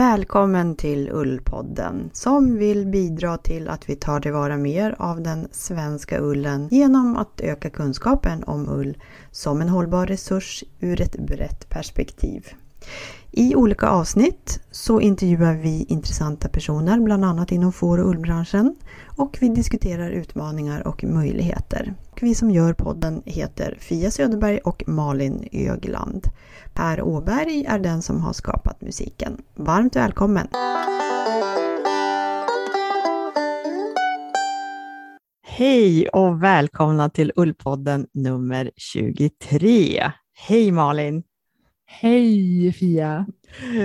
Välkommen till Ullpodden som vill bidra till att vi tar tillvara mer av den svenska ullen genom att öka kunskapen om ull som en hållbar resurs ur ett brett perspektiv. I olika avsnitt så intervjuar vi intressanta personer, bland annat inom får och ullbranschen. Och vi diskuterar utmaningar och möjligheter. Vi som gör podden heter Fia Söderberg och Malin Ögland. Per Åberg är den som har skapat musiken. Varmt välkommen! Hej och välkomna till Ullpodden nummer 23. Hej Malin! Hej Fia!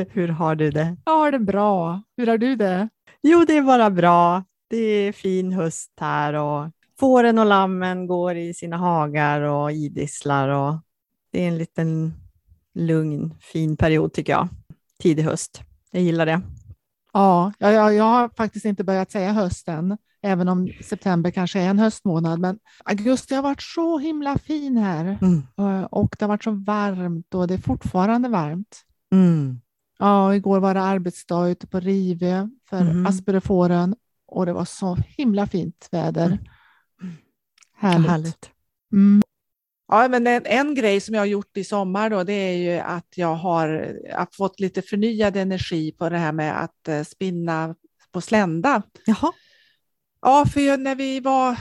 Hur har du det? Jag har det bra. Hur har du det? Jo, det är bara bra. Det är fin höst här och fåren och lammen går i sina hagar och idisslar och det är en liten lugn, fin period tycker jag. Tidig höst. Jag gillar det. Ja, jag, jag har faktiskt inte börjat säga hösten, även om september kanske är en höstmånad. Men augusti har varit så himla fin här mm. och det har varit så varmt och det är fortfarande varmt. Mm. Ja, igår var det arbetsdag ute på Rivö för mm. Asperefåren och det var så himla fint väder. Härligt. härligt. Mm. Ja, men en, en, grej som jag har gjort i sommar då, det är ju att jag har, har fått lite förnyad energi på det här med att uh, spinna på slända. Jaha. Ja, för när vi var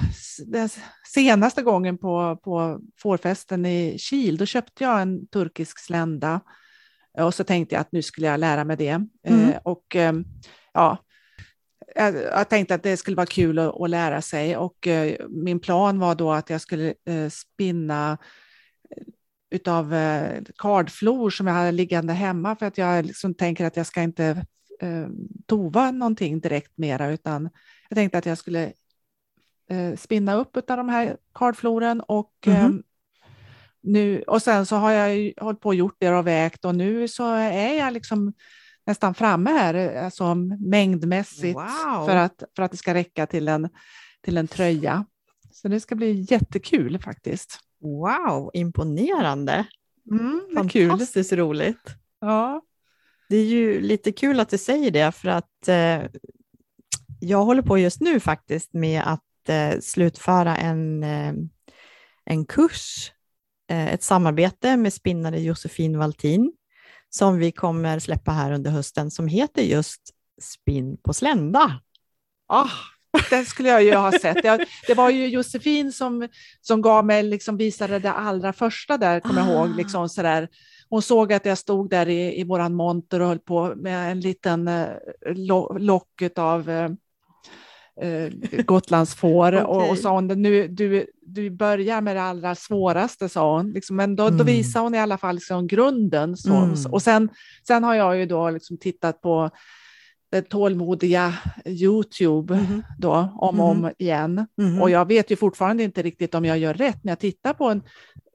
den senaste gången på, på fårfesten i Kil, då köpte jag en turkisk slända och så tänkte jag att nu skulle jag lära mig det. Mm. Eh, och eh, ja, jag, jag, tänkte att det skulle vara kul att, att lära sig och eh, min plan var då att jag skulle eh, spinna eh, utav eh, kardflor som jag hade liggande hemma för att jag liksom tänker att jag ska inte eh, tova någonting direkt mera utan jag tänkte att jag skulle eh, spinna upp av de här kardfloren och mm -hmm. nu och sen så har jag hållit på och gjort det och vägt och nu så är jag liksom nästan framme här, alltså mängdmässigt, wow. för, att, för att det ska räcka till en, till en tröja. Så det ska bli jättekul faktiskt. Wow, imponerande! Mm, Fantastiskt kul. roligt. Ja. Det är ju lite kul att du säger det, för att eh, jag håller på just nu faktiskt med att eh, slutföra en, eh, en kurs, eh, ett samarbete med spinnare Josefin Valtin som vi kommer släppa här under hösten som heter just Spinn på slända. Ah, den skulle jag ju ha sett. Jag, det var ju Josefin som, som gav mig, liksom visade det allra första där, kommer ah. jag ihåg. Ah. Liksom sådär. Hon såg att jag stod där i, i våran monter och höll på med en liten eh, lock av eh, eh, Gotlandsfår okay. och, och sa hon nu, du, du börjar med det allra svåraste, sa hon. Liksom, men då, mm. då visar hon i alla fall liksom grunden. Så, mm. Och sen, sen har jag ju då liksom tittat på det tålmodiga Youtube mm. då, om och om mm-hmm. igen. Mm. Och jag vet ju fortfarande inte riktigt om jag gör rätt när jag tittar på en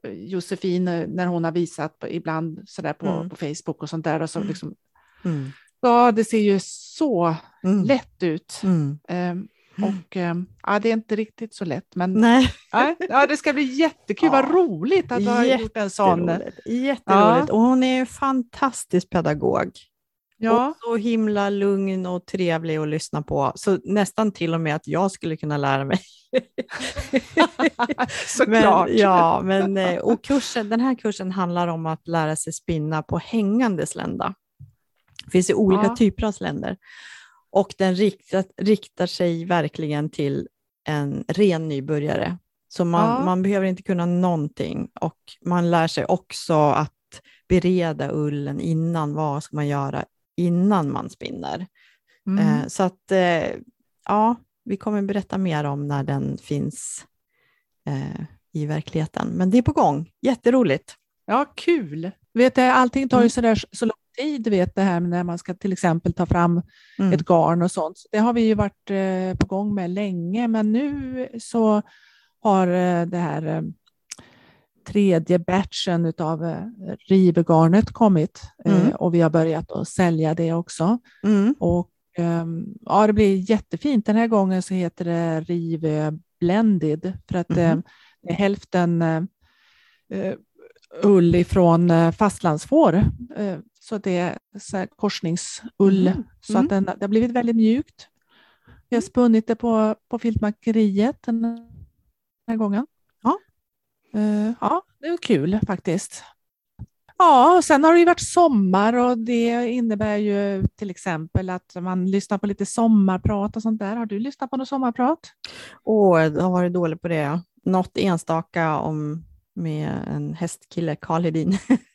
eh, Josefin eh, när hon har visat ibland sådär på, mm. på Facebook och sånt där. Och så liksom, Ja, det ser ju så mm. lätt ut. Mm. Um, och um, ja, det är inte riktigt så lätt, men Nej. Ja, det ska bli jättekul. Ja. Vad roligt att du har gjort en sån. Jätteroligt. Ja. Och hon är en fantastisk pedagog. Ja. Och så himla lugn och trevlig att lyssna på, så nästan till och med att jag skulle kunna lära mig. Såklart. Men, ja, men, eh, och kursen, den här kursen handlar om att lära sig spinna på hängande slända. Det finns ju olika ja. typer av sländer och den riktar, riktar sig verkligen till en ren nybörjare. Så man, ja. man behöver inte kunna någonting och man lär sig också att bereda ullen innan. Vad ska man göra innan man spinner? Mm. Eh, så att eh, ja, vi kommer berätta mer om när den finns eh, i verkligheten. Men det är på gång. Jätteroligt. Ja, kul. Vet du, allting tar ju mm. så, där, lång tid, vet det här när man ska till exempel ta fram mm. ett garn och sånt. Det har vi ju varit eh, på gång med länge, men nu så har eh, det här eh, tredje batchen av rivegarnet kommit mm. och vi har börjat att sälja det också. Mm. Och ehm, ja, det blir jättefint. Den här gången så heter det Rive Blended för att mm. det är hälften ull ifrån fastlandsfår så det är så korsningsull. Mm. Så att den, det har blivit väldigt mjukt. Vi har spunnit det på, på filtmakeriet den här gången. Ja. Eh, ja, det är kul faktiskt. Ja, och sen har det ju varit sommar och det innebär ju till exempel att man lyssnar på lite sommarprat och sånt där. Har du lyssnat på något sommarprat? Åh, jag har varit dålig på det. Något enstaka om med en hästkille, Karl Hedin.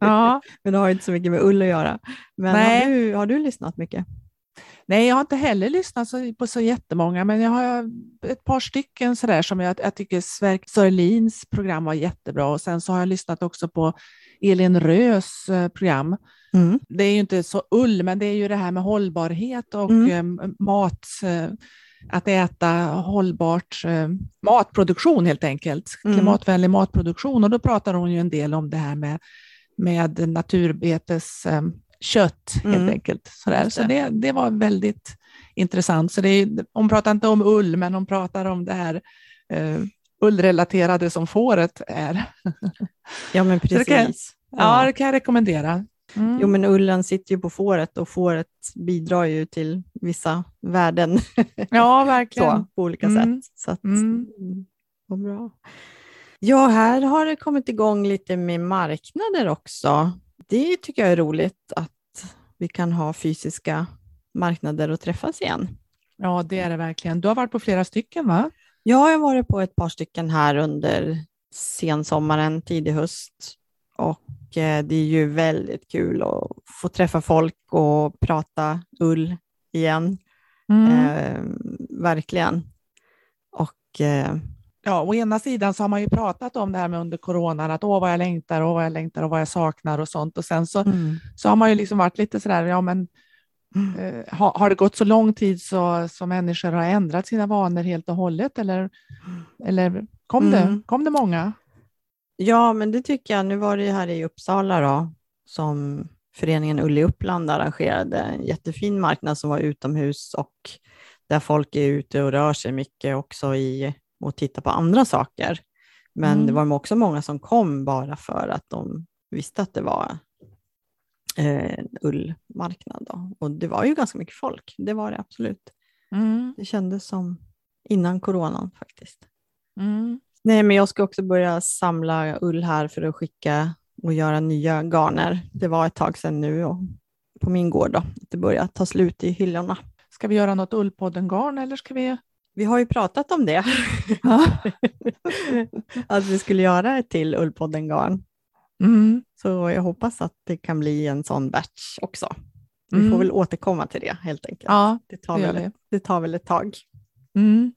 Ja. Men det har inte så mycket med ull att göra. Men Nej. har du, har du lyssnat mycket? Nej, jag har inte heller lyssnat på så jättemånga, men jag har ett par stycken sådär som jag, jag tycker Sverker Sörlins program var jättebra och sen så har jag lyssnat också på Elin Rös eh, program. Mm. Det är ju inte så ull, men det är ju det här med hållbarhet och Mm. eh, mat, eh, att äta hållbart matproduktion helt enkelt, Mm. klimatvänlig matproduktion. Och då pratar hon ju en del om det här med, med naturbetes eh, helt Mm. enkelt. Sådär. Så det. det, var väldigt intressant. Så det är, hon pratar inte om ull, men hon pratar om det här eh, ullrelaterade som fåret är. Ja, men det kan- precis. Ja, det kan jag rekommendera. Mm. Jo, men ullen sitter ju på fåret och fåret bidrar ju till vissa värden ja, verkligen. så, på olika Mm. sätt. Så att, Mm. mm. bra. Ja, här har det kommit igång lite med marknader också. Det tycker jag är roligt att vi kan ha fysiska marknader och träffas igen. Ja, det är det verkligen. Du har varit på flera stycken, va? Jag har varit på ett par stycken här under sensommaren, tidig höst och eh, det är ju väldigt kul att få träffa folk och prata ull igen. Mm. Eh, verkligen. Och eh, Ja, å ena sidan så har man ju pratat om det här med under coronan, att åh vad jag längtar, åh vad jag längtar och vad jag saknar och sånt. Och sen så, mm, så har man ju liksom varit lite sådär, ja men eh, har, har det gått så lång tid så, så människor har ändrat sina vanor helt och hållet eller, eller kom, det, Mm. kom det många? ja, men det tycker jag. Nu var det ju här i Uppsala då, som föreningen Ull i Uppland arrangerade en jättefin marknad som var utomhus och där folk är ute och rör sig mycket också i och tittar på andra saker. Men Mm. det var också många som kom bara för att de visste att det var eh, en ullmarknad. Då. Och det var ju ganska mycket folk, det var det absolut. Mm. Det kändes som innan coronan faktiskt. Mm. Nej, men jag ska också börja samla ull här för att skicka och göra nya garner. Det var ett tag sedan nu och på min gård då, att det börjar ta slut i hyllorna. Ska vi göra något Ullpodden-garn eller ska vi? Vi har ju pratat om det, att vi skulle göra ett till Ullpodden-garn. Mm. Så jag hoppas att det kan bli en sån batch också. Vi Mm. får väl återkomma till det helt enkelt. Ja, det, tar det väl, vi. det tar väl ett tag. Mm.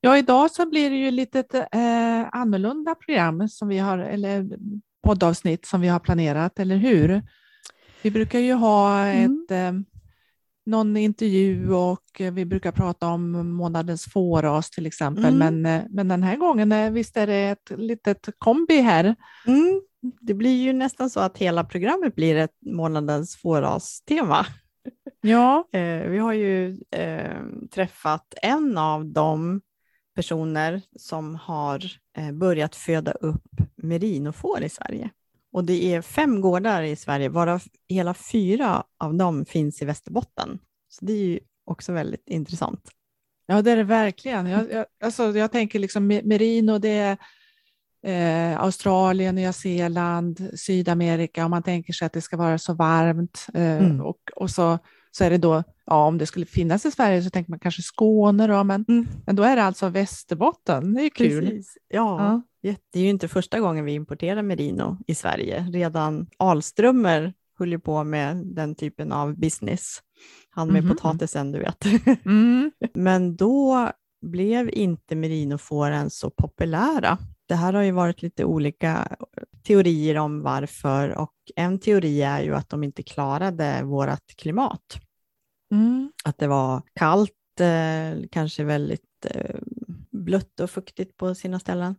Ja, idag så blir det ju lite ett eh, annorlunda program som vi har, eller poddavsnitt som vi har planerat, eller hur? Vi brukar ju ha Mm. ett, eh, någon intervju och eh, vi brukar prata om månadens fåras till exempel, Mm. men, eh, men den här gången, visst är det ett litet kombi här? Mm. Det blir ju nästan så att hela programmet blir ett månadens fårastema. Ja. Vi har ju träffat en av de personer som har börjat föda upp merinofår i Sverige. Och det är fem gårdar i Sverige, varav hela fyra av dem finns i Västerbotten. Så det är ju också väldigt intressant. Ja, det är det verkligen. Jag, jag, alltså, jag tänker liksom me- merino, det är eh, Australien, Nya Zeeland, Sydamerika, om man tänker sig att det ska vara så varmt. Eh, Mm. och, och så, så är det då, ja, om det skulle finnas i Sverige så tänker man kanske Skåne då, men, Mm. men då är det alltså Västerbotten. Det är kul. Precis. Ja, Ja. Det är ju inte första gången vi importerar merino i Sverige. Redan Alströmer höll ju på med den typen av business. Han med Mhm. potatisen, du vet. Mm. Men då blev inte merinofåren så populära. Det här har ju varit lite olika teorier om varför och en teori är ju att de inte klarade vårt klimat. Mm. Att det var kallt, eh, kanske väldigt eh, blött och fuktigt på sina ställen.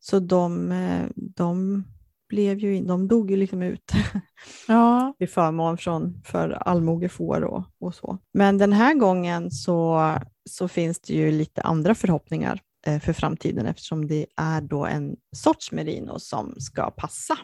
Så de, eh, de, blev ju, in- de dog ju liksom ut Ja. till förmån från, för allmogefår och, och så. Men den här gången så, så finns det ju lite andra förhoppningar. eh, för framtiden eftersom det är då en sorts merino som ska passa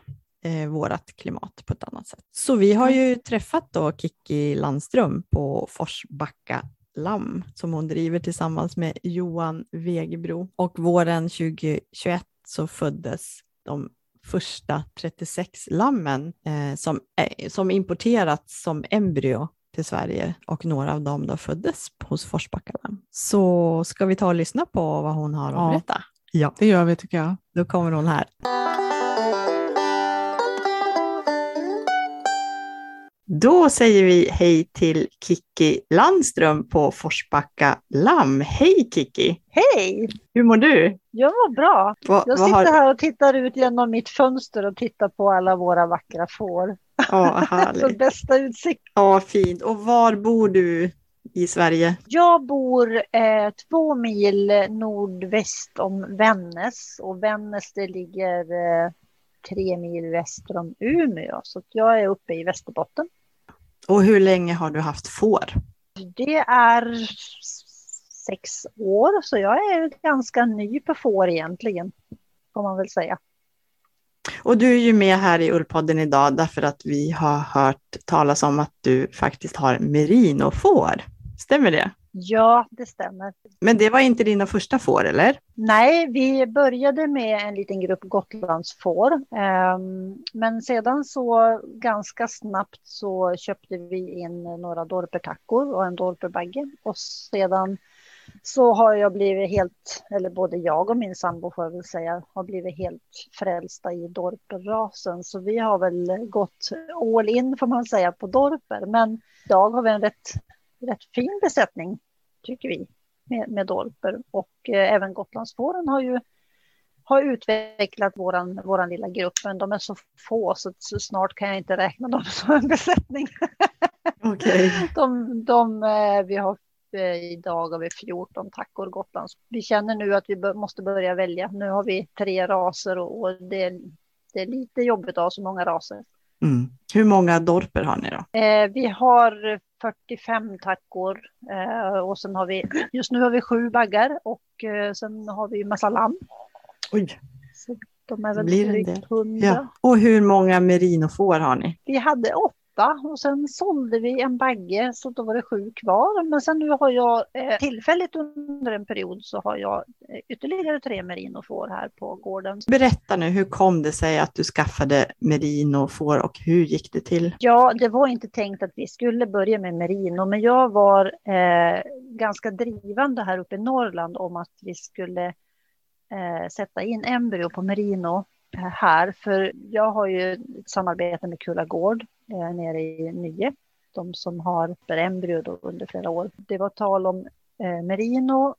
eh, vårt klimat på ett annat sätt. Så vi har ju träffat då Kiki Landström på Forsbacka Lamm som hon driver tillsammans med Johan Wegebro och våren 2021 så föddes de första 36 lammen eh, som, eh, som importerats som embryo till Sverige och några av dem då föddes hos Forsbacka Lamm. Så ska vi ta och lyssna på vad hon har att berätta? Ja, det gör vi tycker jag. Då kommer hon här. Då säger vi hej till Kiki Landström på Forsbacka Lamm. Hej Kiki! Hej! Hur mår du? Jag mår bra. Va, jag sitter har... här och tittar ut genom mitt fönster och tittar på alla våra vackra får. Ja, härligt. Så bästa utsikt. Ja, fint. Och var bor du i Sverige? Jag bor eh, två mil nordväst om Vännäs och Vännäs det ligger eh, tre mil väster om Umeå. Så jag är uppe i Västerbotten. Och hur länge har du haft får? Det är sex år, så jag är ganska ny på får egentligen, får man väl säga. Och du är ju med här i Ullpodden idag därför att vi har hört talas om att du faktiskt har merinofår. Stämmer det? Ja, det stämmer. Men det var inte dina första får, eller? Nej, vi började med en liten grupp Gotlandsfår. Ehm, men sedan så ganska snabbt så köpte vi in några dorpertackor och en dorperbagge. Och sedan så har jag blivit helt, eller både jag och min sambo får jag väl säga, har blivit helt frälsta i dorperrasen. Så vi har väl gått all in får man säga på dorper. Men idag har vi en rätt, rätt fin besättning tycker vi med, med dorper. Och eh, även Gotlandsfåren har ju har utvecklat våran, våran lilla grupp, men de är så få så, så snart kan jag inte räkna dem som en besättning. Okay. De, de, eh, vi har eh, idag har vi 14 tackor Gotlands. Vi känner nu att vi måste börja välja. Nu har vi tre raser och, och det, det, är lite jobbigt att ha så många raser. Mm. Hur många dorper har ni då? Eh, vi har 45 tackor eh, och sen har vi, just nu har vi sju baggar och eh, sen har vi massa lamm. Oj. Så de är väl drygt 100. Ja. Och hur många merinofår har ni? Vi hade åtta och sen sålde vi en bagge så då var det sju kvar. Men sen nu har jag eh, tillfälligt under en period så har jag eh, ytterligare tre merinofår här på gården. Berätta nu, hur kom det sig att du skaffade merinofår och hur gick det till? Ja, det var inte tänkt att vi skulle börja med merino, men jag var eh, ganska drivande här uppe i Norrland om att vi skulle eh, sätta in embryo på merino här, för jag har ju ett samarbete med Kulla Gård eh, nere i Nye, de som har embryo under flera år. Det var tal om eh, merino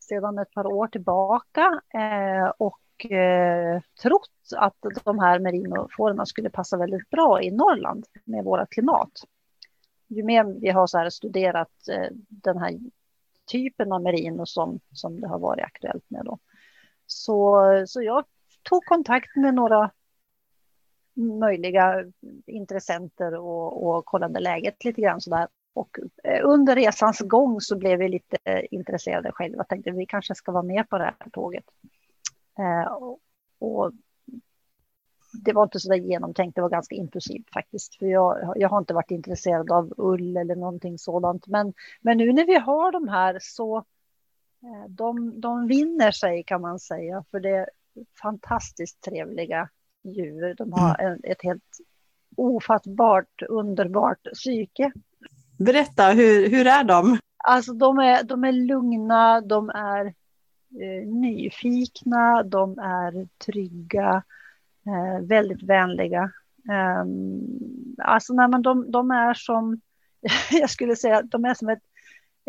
sedan ett par år tillbaka eh, och eh, trott att de här merinofårorna skulle passa väldigt bra i Norrland med våra klimat. Ju mer vi har så här studerat eh, den här typen av merino som, som det har varit aktuellt med då. Så, så jag tog kontakt med några möjliga intressenter och, och kollade läget lite grann sådär. Och eh, under resans gång så blev vi lite eh, intresserade själva. Tänkte vi kanske ska vara med på det här tåget. Eh, och, det var inte så där genomtänkt, det var ganska impulsivt faktiskt. För jag, jag har inte varit intresserad av ull eller någonting sådant. Men, men nu när vi har de här så eh, de, de vinner sig kan man säga. För det fantastiskt trevliga djur. De har mm. en, ett helt ofattbart, underbart psyke. Berätta, hur, hur är de? Alltså de är, de är lugna, de är eh, nyfikna, de är trygga, eh, väldigt vänliga. Um, alltså nej, men de, de är som, jag skulle säga, de är som ett,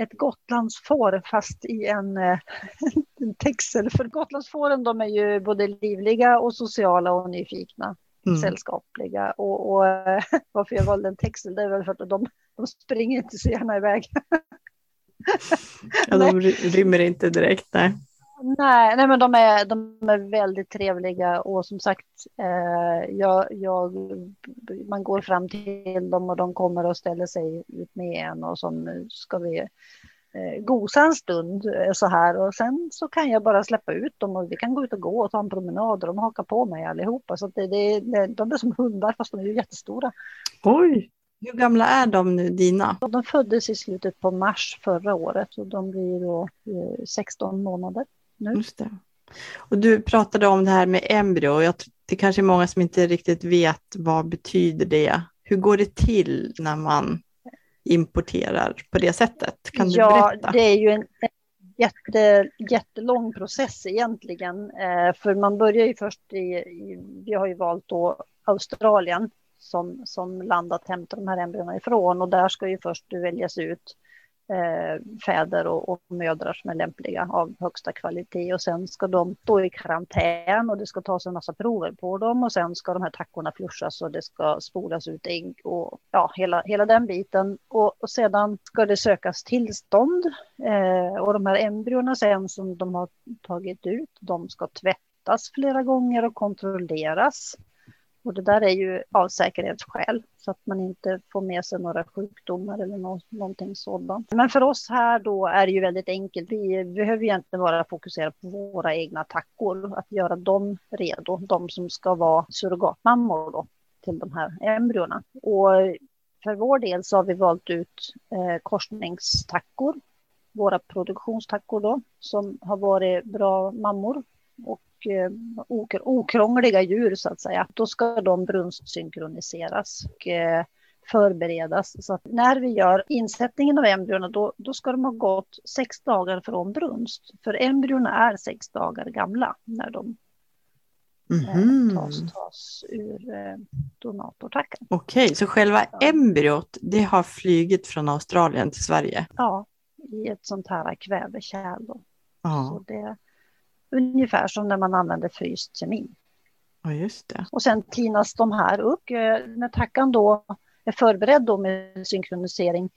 ett Gotlandsfår fast i en, eh, en texel. För Gotlandsfåren de är ju både livliga och sociala och nyfikna. Mm. sällskapliga. Och, och varför jag valde en texel, det är väl för att de, de springer inte så gärna iväg. ja, de rymmer inte direkt, nej. Nej, nej men de är, de är väldigt trevliga och som sagt, eh, jag, jag, man går fram till dem och de kommer och ställer sig ut med en och så ska vi eh, gosa en stund eh, så här och sen så kan jag bara släppa ut dem och vi kan gå ut och gå och ta en promenad och de hakar på mig allihopa. Så det, det, det, de är som hundar fast de är ju jättestora. Oj! Hur gamla är de nu, dina? De föddes i slutet på mars förra året och de blir då 16 månader nu. Det. Och du pratade om det här med embryo. Jag, det kanske är många som inte riktigt vet vad betyder det. Hur går det till när man importerar på det sättet? Kan du ja, berätta? det är ju en jätte, jättelång process egentligen. Eh, för man börjar ju först i, i, vi har ju valt då Australien som, som land att hämta de här embryona ifrån och där ska ju först väljas ut Eh, fäder och, och, mödrar som är lämpliga av högsta kvalitet. Och sen ska de stå i karantän och det ska tas en massa prover på dem. Och sen ska de här tackorna flushas och det ska spolas ut ägg och ja, hela, hela den biten. Och, och sedan ska det sökas tillstånd eh, och de här embryona sen som de har tagit ut, de ska tvättas flera gånger och kontrolleras. Och det där är ju av säkerhetsskäl så att man inte får med sig några sjukdomar eller någonting sådant. Men för oss här då är det ju väldigt enkelt. Vi behöver egentligen bara fokusera på våra egna tackor, att göra dem redo, de som ska vara surrogatmammor då till de här embryona. Och för vår del så har vi valt ut eh, korsningstackor, våra produktionstackor då, som har varit bra mammor och okrångliga djur så att säga. Då ska de brunstsynkroniseras och eh, förberedas. Så att när vi gör insättningen av embryona då, då ska de ha gått sex dagar från brunst. För embryona är sex dagar gamla när de mm tas, tas ur eh, donatortackan. Okej, så själva ja. embryot det har flygit från Australien till Sverige? Ja, i ett sånt här kvävekärl. Då. Ja. Så det, Ungefär som när man använder fryst kemin. Ja, just det. Och sen tinas de här upp. Eh, när tackan då är förberedd då med synkronisering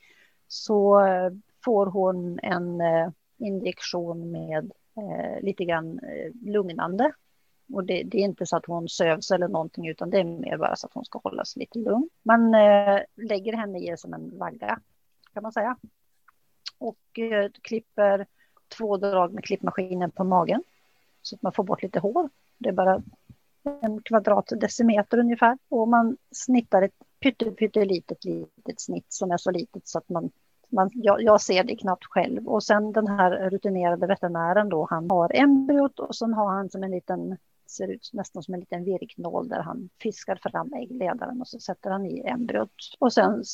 så eh, får hon en eh, injektion med lite grann lugnande. Och det, det, är inte så att hon sövs eller någonting utan det är mer bara så att hon ska hållas lite lugn. Man lägger henne i som en vagga kan man säga. Och klipper två drag med klippmaskinen på magen så att man får bort lite hår. Det är bara en kvadratdecimeter ungefär. Och man snittar ett pyttelitet litet snitt som är så litet så att man, man jag, jag, ser det knappt själv. Och sen den här rutinerade veterinären då, han har embryot och sen har han som en liten ser ut nästan som en liten virknål där han fiskar fram äggledaren och så sätter han i embryot. Och sen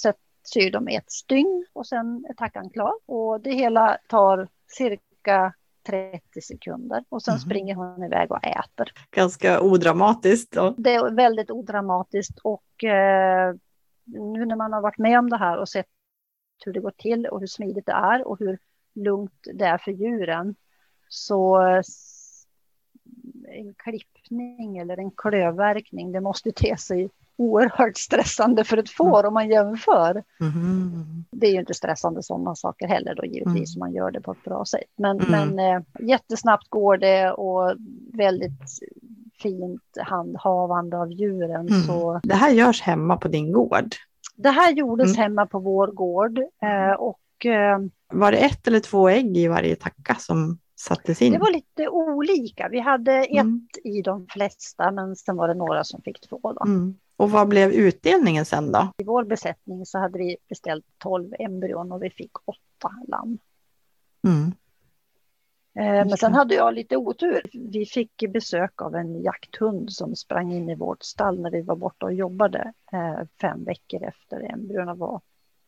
syr de ett stygn och sen är tackan klar. Och det hela tar cirka 30 sekunder och sen mm. springer hon iväg och äter. Ganska odramatiskt. Då. Det är väldigt odramatiskt och eh, nu när man har varit med om det här och sett hur det går till och hur smidigt det är och hur lugnt det är för djuren så en klippning eller en klövverkning, det måste te sig oerhört stressande för ett får mm. om man jämför. Mm. Det är ju inte stressande sådana saker heller då givetvis mm. om man gör det på ett bra sätt. Men, mm. men eh, jättesnabbt går det och väldigt fint handhavande av djuren. Mm. Så... Det här görs hemma på din gård? Det här gjordes mm. hemma på vår gård eh, och eh, var det ett eller två ägg i varje tacka som sattes in? Det var lite olika. Vi hade mm. ett i de flesta, men sen var det några som fick två. Då. Mm. Och vad blev utdelningen sen då? I vår besättning så hade vi beställt 12 embryon och vi fick åtta lamm. Mm. Eh, men sen hade jag lite otur. Vi fick besök av en jakthund som sprang in i vårt stall när vi var borta och jobbade eh, fem veckor efter embryona var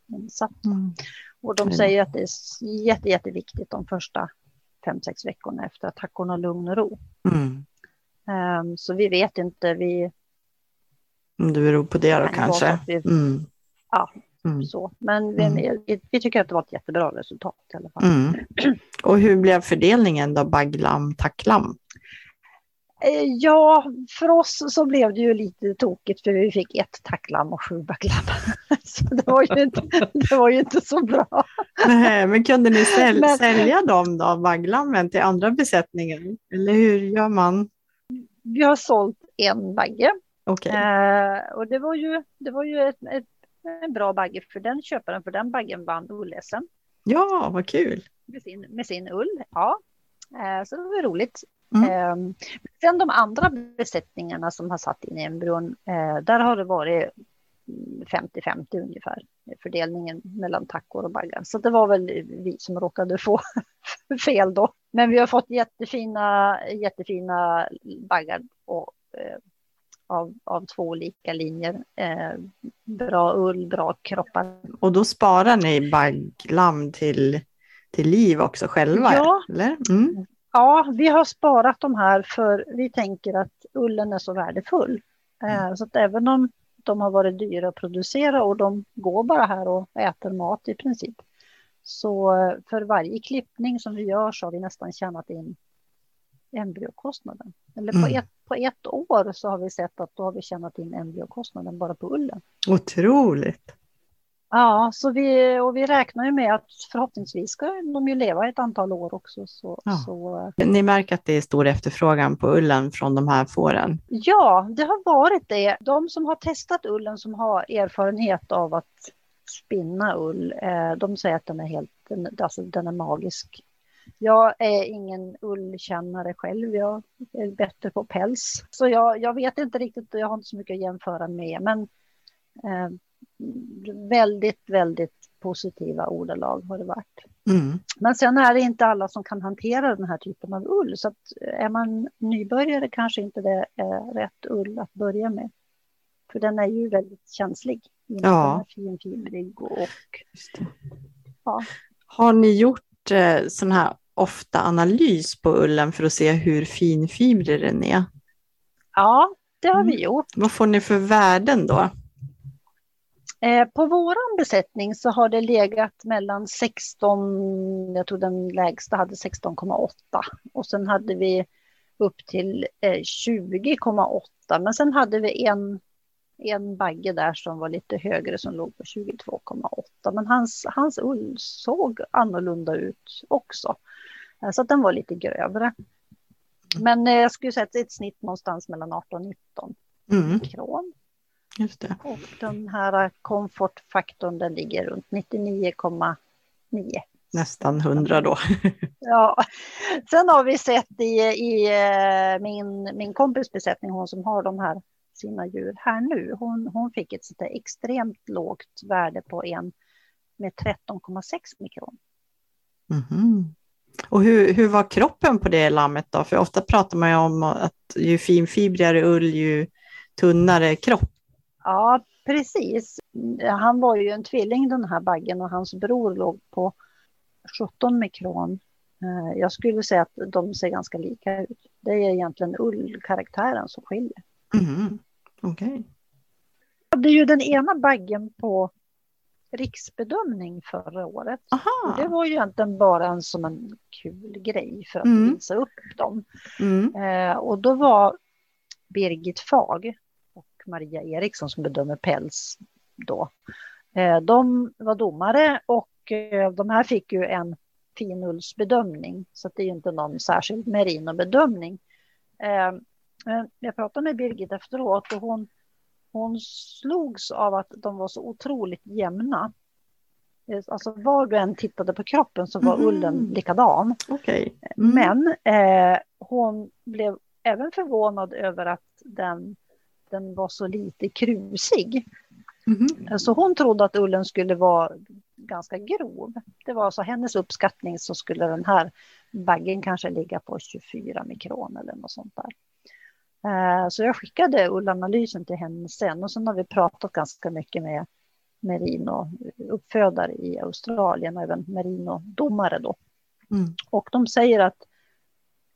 insatta. Mm. Och de säger att det är jätte, jätteviktigt de första fem, sex veckorna efter att tackorna har lugn och ro. Mm. Um, så vi vet inte, vi... Om det beror på det då kanske? Vi, mm. Ja, mm. så. Men vi, mm. vi, tycker att det var ett jättebra resultat i alla fall. Mm. Och hur blev fördelningen då, bagglam, tacklam? Eh, ja, för oss så blev det ju lite tokigt för vi fick ett tacklam och sju backlam. Så det var ju inte, det var ju inte så bra. Nej, men kunde ni säl men, sälja dem då, bagglammen, till andra besättningar? Eller hur gör man? Vi har sålt en bagge. Okay. Eh, och det var ju, det var ju ett, ett, en bra bagge för den köparen, för den baggen vann OL-SM. Ja, vad kul. med, sin, med sin ull. Ja, eh, så det var roligt. Mm. Eh, sen de andra besättningarna som har satt in embryon, eh, där har det varit 50-50 ungefär, fördelningen mellan tackor och baggar. Så det var väl vi som råkade få fel då. Men vi har fått jättefina, jättefina baggar och, eh, av, av två olika linjer. Eh, bra ull, bra kroppar. Och då sparar ni bagglamm till, till liv också själva? Ja. Eller? Mm. Ja, vi har sparat de här för vi tänker att ullen är så värdefull. Eh, så att även om de har varit dyra att producera och de går bara här och äter mat i princip. Så eh, för varje klippning som vi gör så har vi nästan tjänat in embryokostnaden. Eller på, Mm. ett, på ett år så har vi sett att då har vi tjänat in embryokostnaden bara på ullen. Otroligt. Ja, så vi, och vi räknar ju med att förhoppningsvis ska de ju leva ett antal år också. Så, Ja. så eh, Ni märker att det är stor efterfrågan på ullen från de här fåren? Ja, det har varit det. De som har testat ullen som har erfarenhet av att spinna ull, eh, de säger att den är helt, alltså den är magisk. Jag är ingen ullkännare själv, jag är bättre på päls. Så jag, jag vet inte riktigt, jag har inte så mycket att jämföra med, men eh, väldigt, väldigt positiva ordalag har det varit. Mm. Men sen är det inte alla som kan hantera den här typen av ull. Så att är man nybörjare kanske inte det är rätt ull att börja med. För den är ju väldigt känslig. Ja. finfibrig och. Ja. Har ni gjort eh, sån här ofta analys på ullen för att se hur finfibrig den är? ja, det har vi Mm. gjort. Vad får ni för värden då? Eh, på våran besättning så har det legat mellan 16, jag tror den lägsta hade 16,8 och sen hade vi upp till eh, 20,8 men sen hade vi en, en bagge där som var lite högre som låg på 22,8 men hans, hans ull såg annorlunda ut också. Eh, så att den var lite grövre. Men eh, jag skulle säga att det är ett snitt någonstans mellan 18 och 19 Mm, mikron. just det. Och den här komfortfaktorn den ligger runt 99,9. Nästan 100 då. Ja. Sen har vi sett i, i eh, min, min kompis besättning, hon som har de här sina djur här nu, hon, hon fick ett sånt extremt lågt värde på en med 13,6 mikron. Mhm. Och hur, hur var kroppen på det lammet då? För ofta pratar man ju om att ju finfibrigare ull, ju tunnare kropp. Ja, precis. Han var ju en tvilling den här baggen och hans bror låg på 17 mikron. Eh, Jag skulle säga att de ser ganska lika ut. Det är egentligen ullkaraktären som skiljer. Mhm. Okej. Jag hade ju den ena baggen på riksbedömning förra året. Och det Aha. var ju egentligen bara en, som en kul grej för att Mm. visa upp dem. Mm. Eh, och då var Birgit Fag och Maria Eriksson som bedömer päls då. Eh, de var domare och eh, de här fick ju en finullsbedömning så att det är ju inte någon särskild merinobedömning. Eh, men jag pratade med Birgit efteråt och hon, hon slogs av att de var så otroligt jämna. Eh, Alltså var du än tittade på kroppen så var Mhm. ullen likadan. Okej. Mm. Men eh, hon blev även förvånad över att den, den var så lite krusig. Mhm. Så hon trodde att ullen skulle vara ganska grov. Det var så hennes uppskattning så skulle den här baggen kanske ligga på 24 mikron eller något sånt där. Eh, Så jag skickade ullanalysen till henne sen och sen har vi pratat ganska mycket med merino-uppfödare i Australien och även merino-domare då. Mm. Och de säger att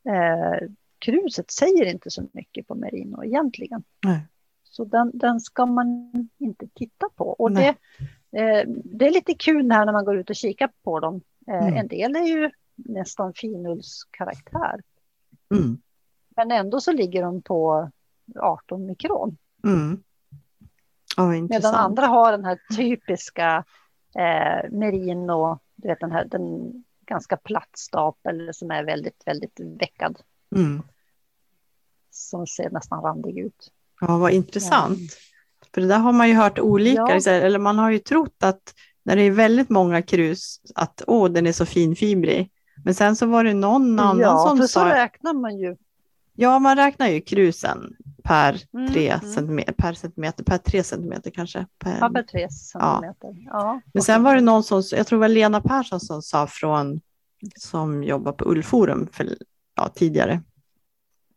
eh, kruset säger inte så mycket på merino egentligen. Nej. Så den, den ska man inte titta på. Och det, eh, det är lite kul här när man går ut och kikar på dem. Eh, Mm. En del är ju nästan finullskaraktär. Mm. Men ändå så ligger de på 18 mikron. Mm. Ja, vad Medan andra har den här typiska eh, merino, du vet den här den ganska platt stapel som är väldigt, väldigt veckad. Mm. Som ser nästan randig ut. Ja, vad intressant. För det där har man ju hört olika, Ja. eller man har ju trott att när det är väldigt många krus, att åh, den är så finfibrig. Men sen så var det någon annan ja, som för sa... så räknar man ju. Ja, man räknar ju krusen per Mm, tre mm. centimeter, per centimeter, per tre centimeter kanske. Per... Ja, per tre centimeter. Ja. Men sen var det någon som, jag tror det var Lena Persson som sa från, som jobbar på Ullforum för, ja, tidigare.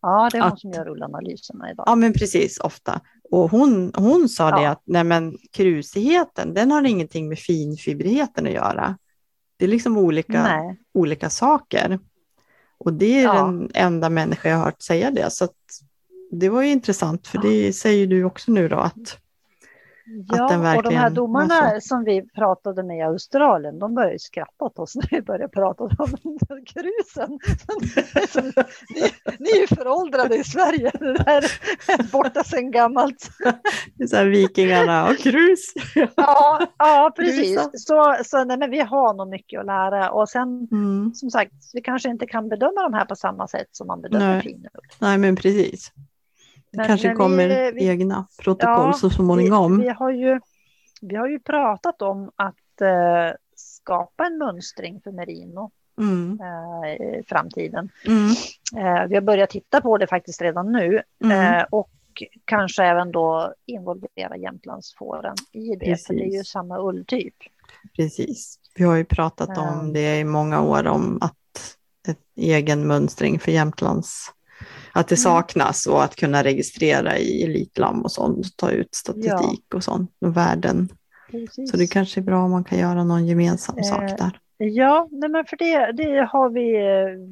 Ja, det är hon att- som gör rullanalyserna idag. Ja, men precis, ofta. Och hon, hon sa det Ja. att nej, men krusigheten, den har ingenting med finfibrigheten att göra. Det är liksom olika, Nej. olika saker. Och det är Ja. den enda människa jag har hört säga det. Så det var ju intressant, för det säger du också nu då att Ja, den och de här verkligen domarna som vi pratade med i Australien, de började skratta åt oss när vi började prata om grusen. ni, ni är ju föråldrade i Sverige, det där är borta sedan gammalt. det är så här, vikingarna och krus. Ja, ja precis. Grusa. Så, så nej, men vi har nog mycket att lära. Och sen, Mm. som sagt, vi kanske inte kan bedöma de här på samma sätt som man bedömer Nej. finull. Nej, men precis. Det kanske vi- kommer vi- egna protokoll Ja, så småningom. Vi, vi, har ju, vi har ju pratat om att eh, skapa en mönstring för merino Mm. eh, i framtiden. Mm. Eh, vi har börjat titta på det faktiskt redan nu Mm. eh, och kanske även då involvera Jämtlandsfåren i det, för det är ju Precis. samma ulltyp. Precis. Vi har ju pratat om det i många år om att ett egen mönstring för Jämtlands, att det Mm. saknas och att kunna registrera i Elitlam och sånt, ta ut statistik och sånt och värden. Precis. Så det kanske är bra om man kan göra någon gemensam Eh, sak där. Ja, nej men för det, det har vi,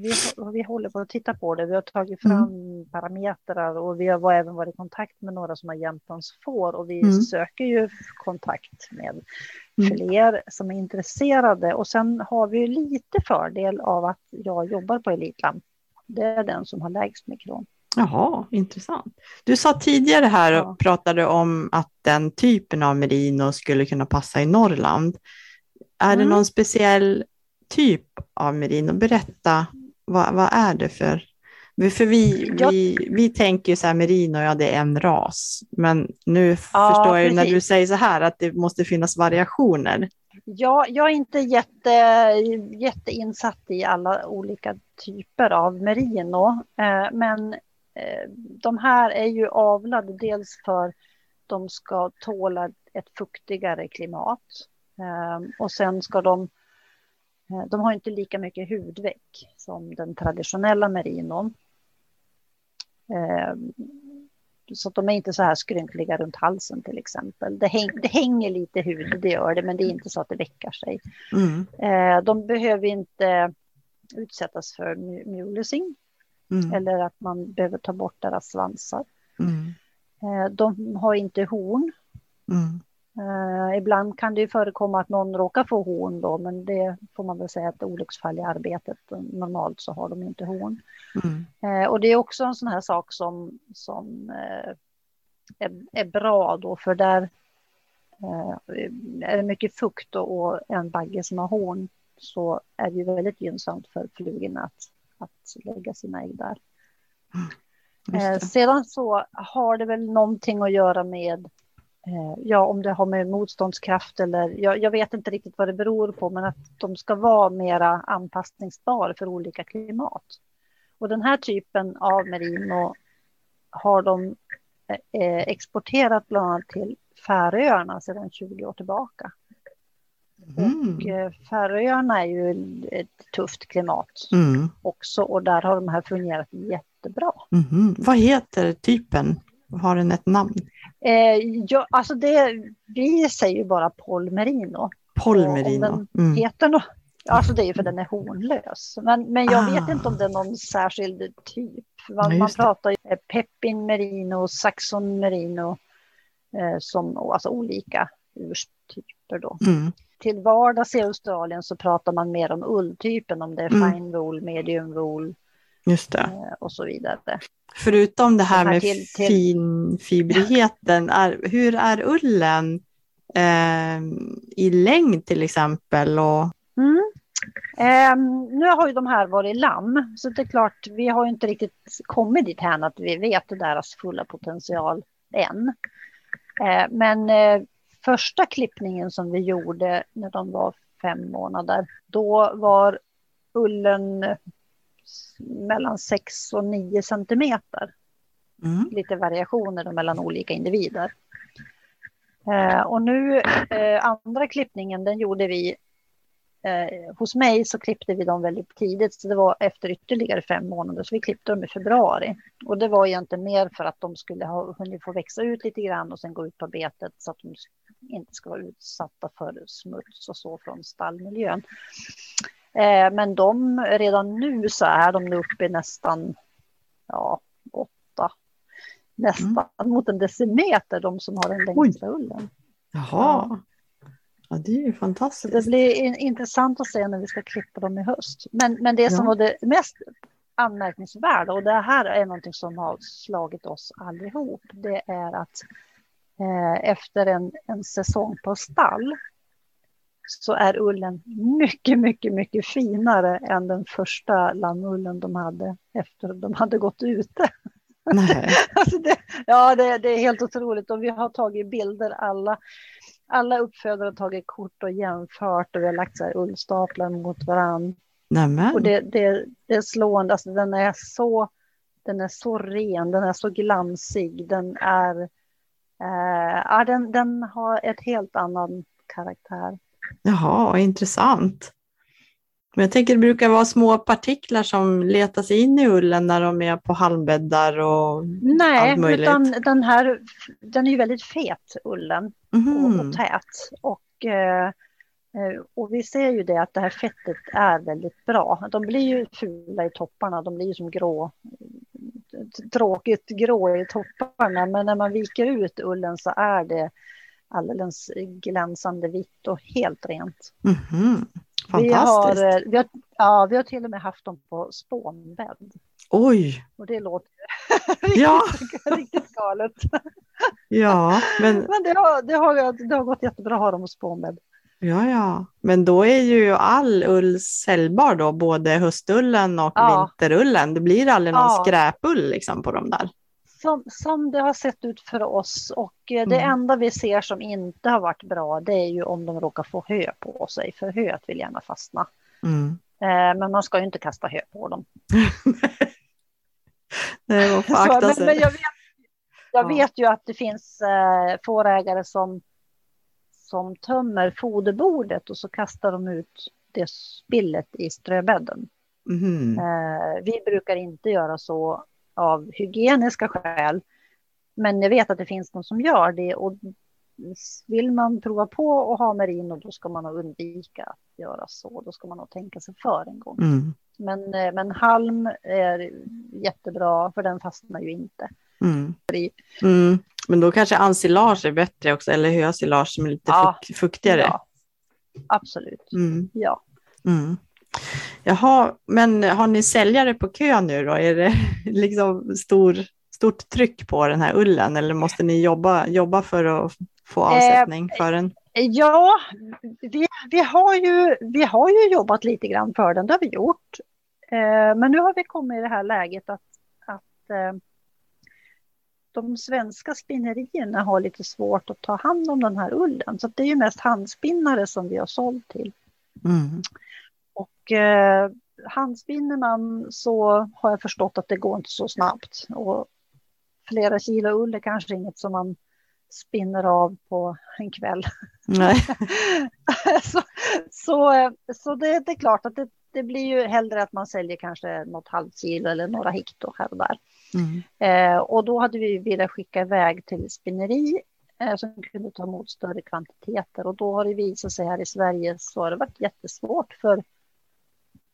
vi, vi håller på att titta på det. Vi har tagit Mm. fram parametrar och vi har även varit i kontakt med några som har Jämtlandsfår och vi Mm. söker ju kontakt med Mm. fler som är intresserade. Och sen har vi ju lite fördel av att jag jobbar på Elitlam. Det är den som har lägst mikron. Jaha, intressant. Du sa tidigare här Ja. och pratade om att den typen av merino skulle kunna passa i Norrland. Är det Mm. någon speciell typ av merino? Berätta, vad, vad är det för? För vi, Jag- vi, vi tänker ju så här, merino, ja det är en ras. Men nu Ja, förstår jag ju när du precis. säger så här att det måste finnas variationer. Ja, jag är inte jätte, jätteinsatt i alla olika typer av merino. Eh, men eh, de här är ju avlade dels för de ska tåla ett fuktigare klimat. Eh, och sen ska de, eh, de har inte lika mycket hudväck som den traditionella merinon. Ehm, så att de är inte så här skrynkliga runt halsen till exempel. Det, häng, det hänger lite hud, det gör det, men det är inte så att det väckar sig. Mm, Eh, de behöver inte utsättas för mu- mulesing mm, eller att man behöver ta bort deras svansar. mm, Eh, de har inte horn. Mm, Eh, ibland kan det ju förekomma att någon råkar få horn då, men det får man väl säga att olycksfall i arbetet. Normalt så har de inte horn. mm, Eh, och det är också en sån här sak som, som eh, är, är bra då, för där eh, är det mycket fukt och, och en bagge som har horn så är det ju väldigt gynnsamt för flugorna att, att lägga sina ägg där. just Eh, sedan så har det väl någonting att göra med Ja, om det har med motståndskraft eller jag, jag vet inte riktigt vad det beror på, men att de ska vara mera anpassningsbara för olika klimat. Och den här typen av merino har de eh, exporterat bland annat till Färöarna sedan 20 år tillbaka. Mm, Och eh, Färöarna är ju ett tufft klimat mm, också och där har de här fungerat jättebra. mhm. Vad heter typen? Har den ett namn? Eh, ja, alltså det, vi säger ju bara polmerino. Polmerino. Och om Mm. Heter no, alltså det är ju för den är hornlös. Men, men jag vet Ah. inte om det är någon särskild typ. Ja, Man, man just det. pratar ju eh, Pepin merino, Saxon merino, eh, som alltså olika urstyper då. Mm. Till vardags i Australien så pratar man mer om ulltypen, om det är Mm. fine wool, medium wool Just det. eh, och så vidare. Förutom det här här med till- till- finfibrigheten, är, hur är ullen eh, i längd till exempel? Och, Mm. Ehm, nu har ju de här varit lamm, så det är klart, vi har ju inte riktigt kommit dit här att vi vet deras fulla potential än. Eh, men eh, första klippningen som vi gjorde när de var fem månader, då var ullen mellan 6 och 9 centimeter. Mm. Lite variationer mellan olika individer. Eh, och nu, eh, andra klippningen, den gjorde vi eh, hos mig så klippte vi dem väldigt tidigt, så det var efter ytterligare fem månader, så vi klippte dem i februari. Och det var egentligen mer för att de skulle ha hunnit få växa ut lite grann och sen gå ut på betet så att de inte ska vara utsatta för smuts och så från stallmiljön. Eh, men de, redan nu så är de uppe i nästan ja, åtta, nästan mm. mot en decimeter, de som har den längsta Oj. ullen. Jaha. Ja, det är ju fantastiskt. Det blir intressant att se när vi ska klippa dem i höst. Men, men det som ja. var det mest anmärkningsvärda, och det här är någonting som har slagit oss allihop, det är att eh, efter en, en säsong på stall så är ullen mycket, mycket, mycket finare än den första lammullen de hade efter de hade gått ute. Nej. alltså det, ja, det, det, är helt otroligt och vi har tagit bilder alla. Alla uppfödare har tagit kort och jämfört och vi har lagt så här ullstaplar mot varandra. Och det, det, det är slående, alltså den är så den är så ren, den är så glansig, den är... Eh, ja, den, den har ett helt annan karaktär. Jaha, intressant. Men jag tänker det brukar vara små partiklar som letas in i ullen när de är på halmbäddar och Nej, allt möjligt. utan den här den är ju väldigt fet, ullen, mm. och, och tät. Och, eh, eh, och vi ser ju det att det här fettet är väldigt bra. De blir ju fula i topparna, de blir ju som grå, tråkigt grå i topparna, men när man viker ut ullen så är det alldeles glänsande vitt och helt rent. Mm-hmm. Vi har, eh, vi, har, ja, vi har till och med haft dem på spånbädd. Oj! Och det låter riktigt, ja. riktigt galet. ja, men, men det, har, det, har, det har gått jättebra att ha dem på spånbädd. Ja, ja, men då är ju all ull säljbar då, både höstullen och ja. vinterullen. Det blir aldrig någon ja. skräpull liksom på dem där som, som det har sett ut för oss och eh, det mm. enda vi ser som inte har varit bra det är ju om de råkar få hö på sig för höet vill gärna fastna. Mm. Eh, men man ska ju inte kasta hö på dem. Nej, man får akta sig. Men, men jag, vet, jag ja. vet ju att det finns eh, fårägare som, som tömmer foderbordet och så kastar de ut det spillet i ströbädden. Mm. Eh, vi brukar inte göra så av hygieniska skäl. Men jag vet att det finns de som gör det och vill man prova på att ha merino då ska man nog undvika att göra så. Då ska man nog tänka sig för en gång. Mm. Men, eh, men halm är jättebra för den fastnar ju inte. Mm. Mm. Men då kanske ensilage är bättre också, eller hösilage som är lite ja, fuktigare. Ja, absolut. Mm. Ja. Jaha, men har ni säljare på kö nu då? Är det liksom stor, stort tryck på den här ullen eller måste ni jobba, jobba för att få eh, avsättning för den? Ja, vi, vi, har ju, vi har ju jobbat lite grann för den, det har vi gjort. Eh, men nu har vi kommit i det här läget att, att eh, de svenska spinnerierna har lite svårt att ta hand om den här ullen. Så det är ju mest handspinnare som vi har sålt till. Mm. Och eh, handspinner man så har jag förstått att det går inte så snabbt. Och flera kilo ull är kanske inget som man spinner av på en kväll. Nej. så så, så det, det, är klart att det, det, blir ju hellre att man säljer kanske något halvt kilo eller några hekto här och där. Mm. Eh, och då hade vi velat skicka iväg till spinneri eh, som kunde ta emot större kvantiteter. Och då har det visat sig här i Sverige så har det varit jättesvårt för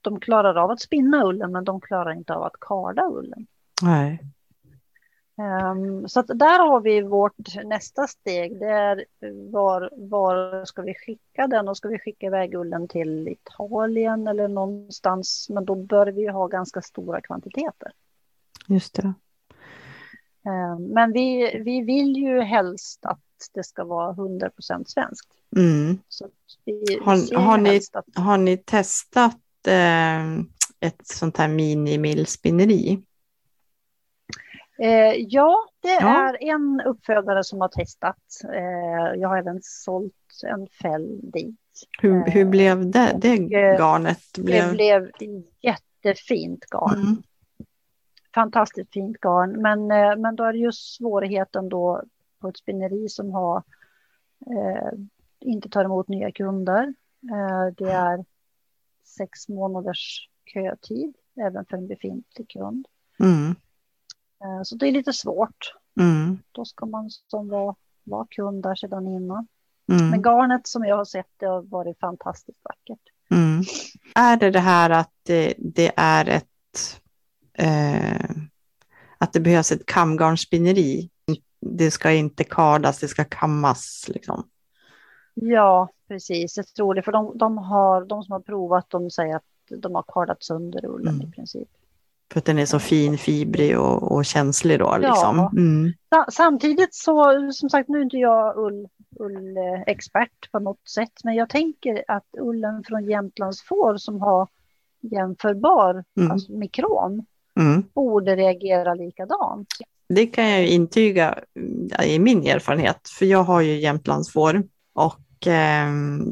de klarar av att spinna ullen, men de klarar inte av att karda ullen. Nej. Um, så att där har vi vårt nästa steg. Det är var, var ska vi skicka den? Och ska vi skicka iväg ullen till Italien eller någonstans? Men då bör vi ha ganska stora kvantiteter. Just det. Um, men vi, vi vill ju helst att det ska vara 100 procent svenskt. Mm. har, har, ni, att... har ni testat eh, ett sånt här mini-millspinneri? Eh, ja, det Ja. är en uppfödare som har testat. Eh, jag har även sålt en fäll dit. Hur, hur Eh, blev det, det eh, garnet? Blev... Det blev jättefint garn. Mm. Fantastiskt fint garn. Men, eh, men då är det just svårigheten då på ett spinneri som har eh, inte tar emot nya kunder. Det är sex månaders kötid även för en befintlig kund. Mm. Eh, så det är lite svårt. Mm. Då ska man som var, var kund där sedan innan. Mm. Men garnet som jag har sett det har varit fantastiskt vackert. Mm. Är det det här att det, det är ett eh, att det behövs ett kamgarnspinneri? Det ska inte kardas, det ska kammas liksom. Ja, precis. Jag tror det. För de, de, har, de som har provat de säger att de har kardat sönder ullen Mm. i princip. För att den är så fin, fibrig och, och känslig då. Ja. Liksom. Mm. Sa- Samtidigt så, som sagt, nu är inte jag ull, ullexpert på något sätt, men jag tänker att ullen från Jämtlands får som har jämförbar Mm. alltså mikron Mm. borde reagera likadant. Det kan jag intyga mm, i min erfarenhet, för jag har ju Jämtlandsfår och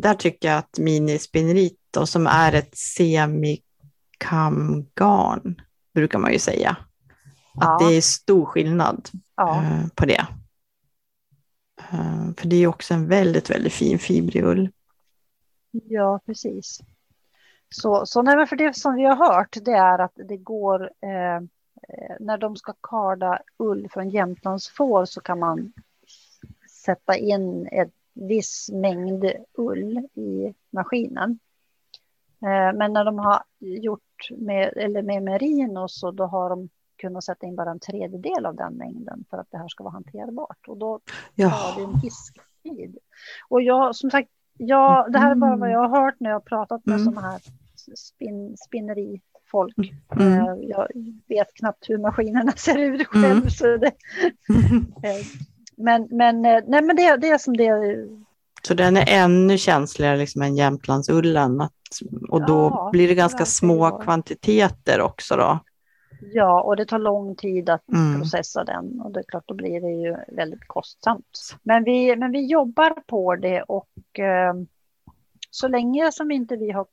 där tycker jag att minispinneriet då, som är ett semikamgarn, brukar man ju säga, att Ja. det är stor skillnad Ja, eh, på det. Eh, för det är också en väldigt, väldigt fin fibrig ull. ja precis. Så, så nej, för det som vi har hört det är att det går eh, eh, när de ska karda ull från Jämtlands får så kan man sätta in en viss mängd ull i maskinen. Eh, men när de har gjort med, eller med merino så då har de kunnat sätta in bara en tredjedel av den mängden för att det här ska vara hanterbart. Och då tar det en viss tid. Och jag, som sagt, jag, det här är bara vad jag har hört när jag har pratat med Mm. sådana här spin, spinnerifolk. Mm. Eh, Jag vet knappt hur maskinerna ser ut själv. Mm. Så det, eh, men men, eh, nej, men det, det är som det. Så den är ännu känsligare liksom än Jämtlandsullen. Att, och då Ja, blir det ganska små det kvantiteter också då. Ja, och det tar lång tid att Mm. processa den och det är klart då blir det ju väldigt kostsamt. Men vi, men vi jobbar på det och eh, så länge som inte vi har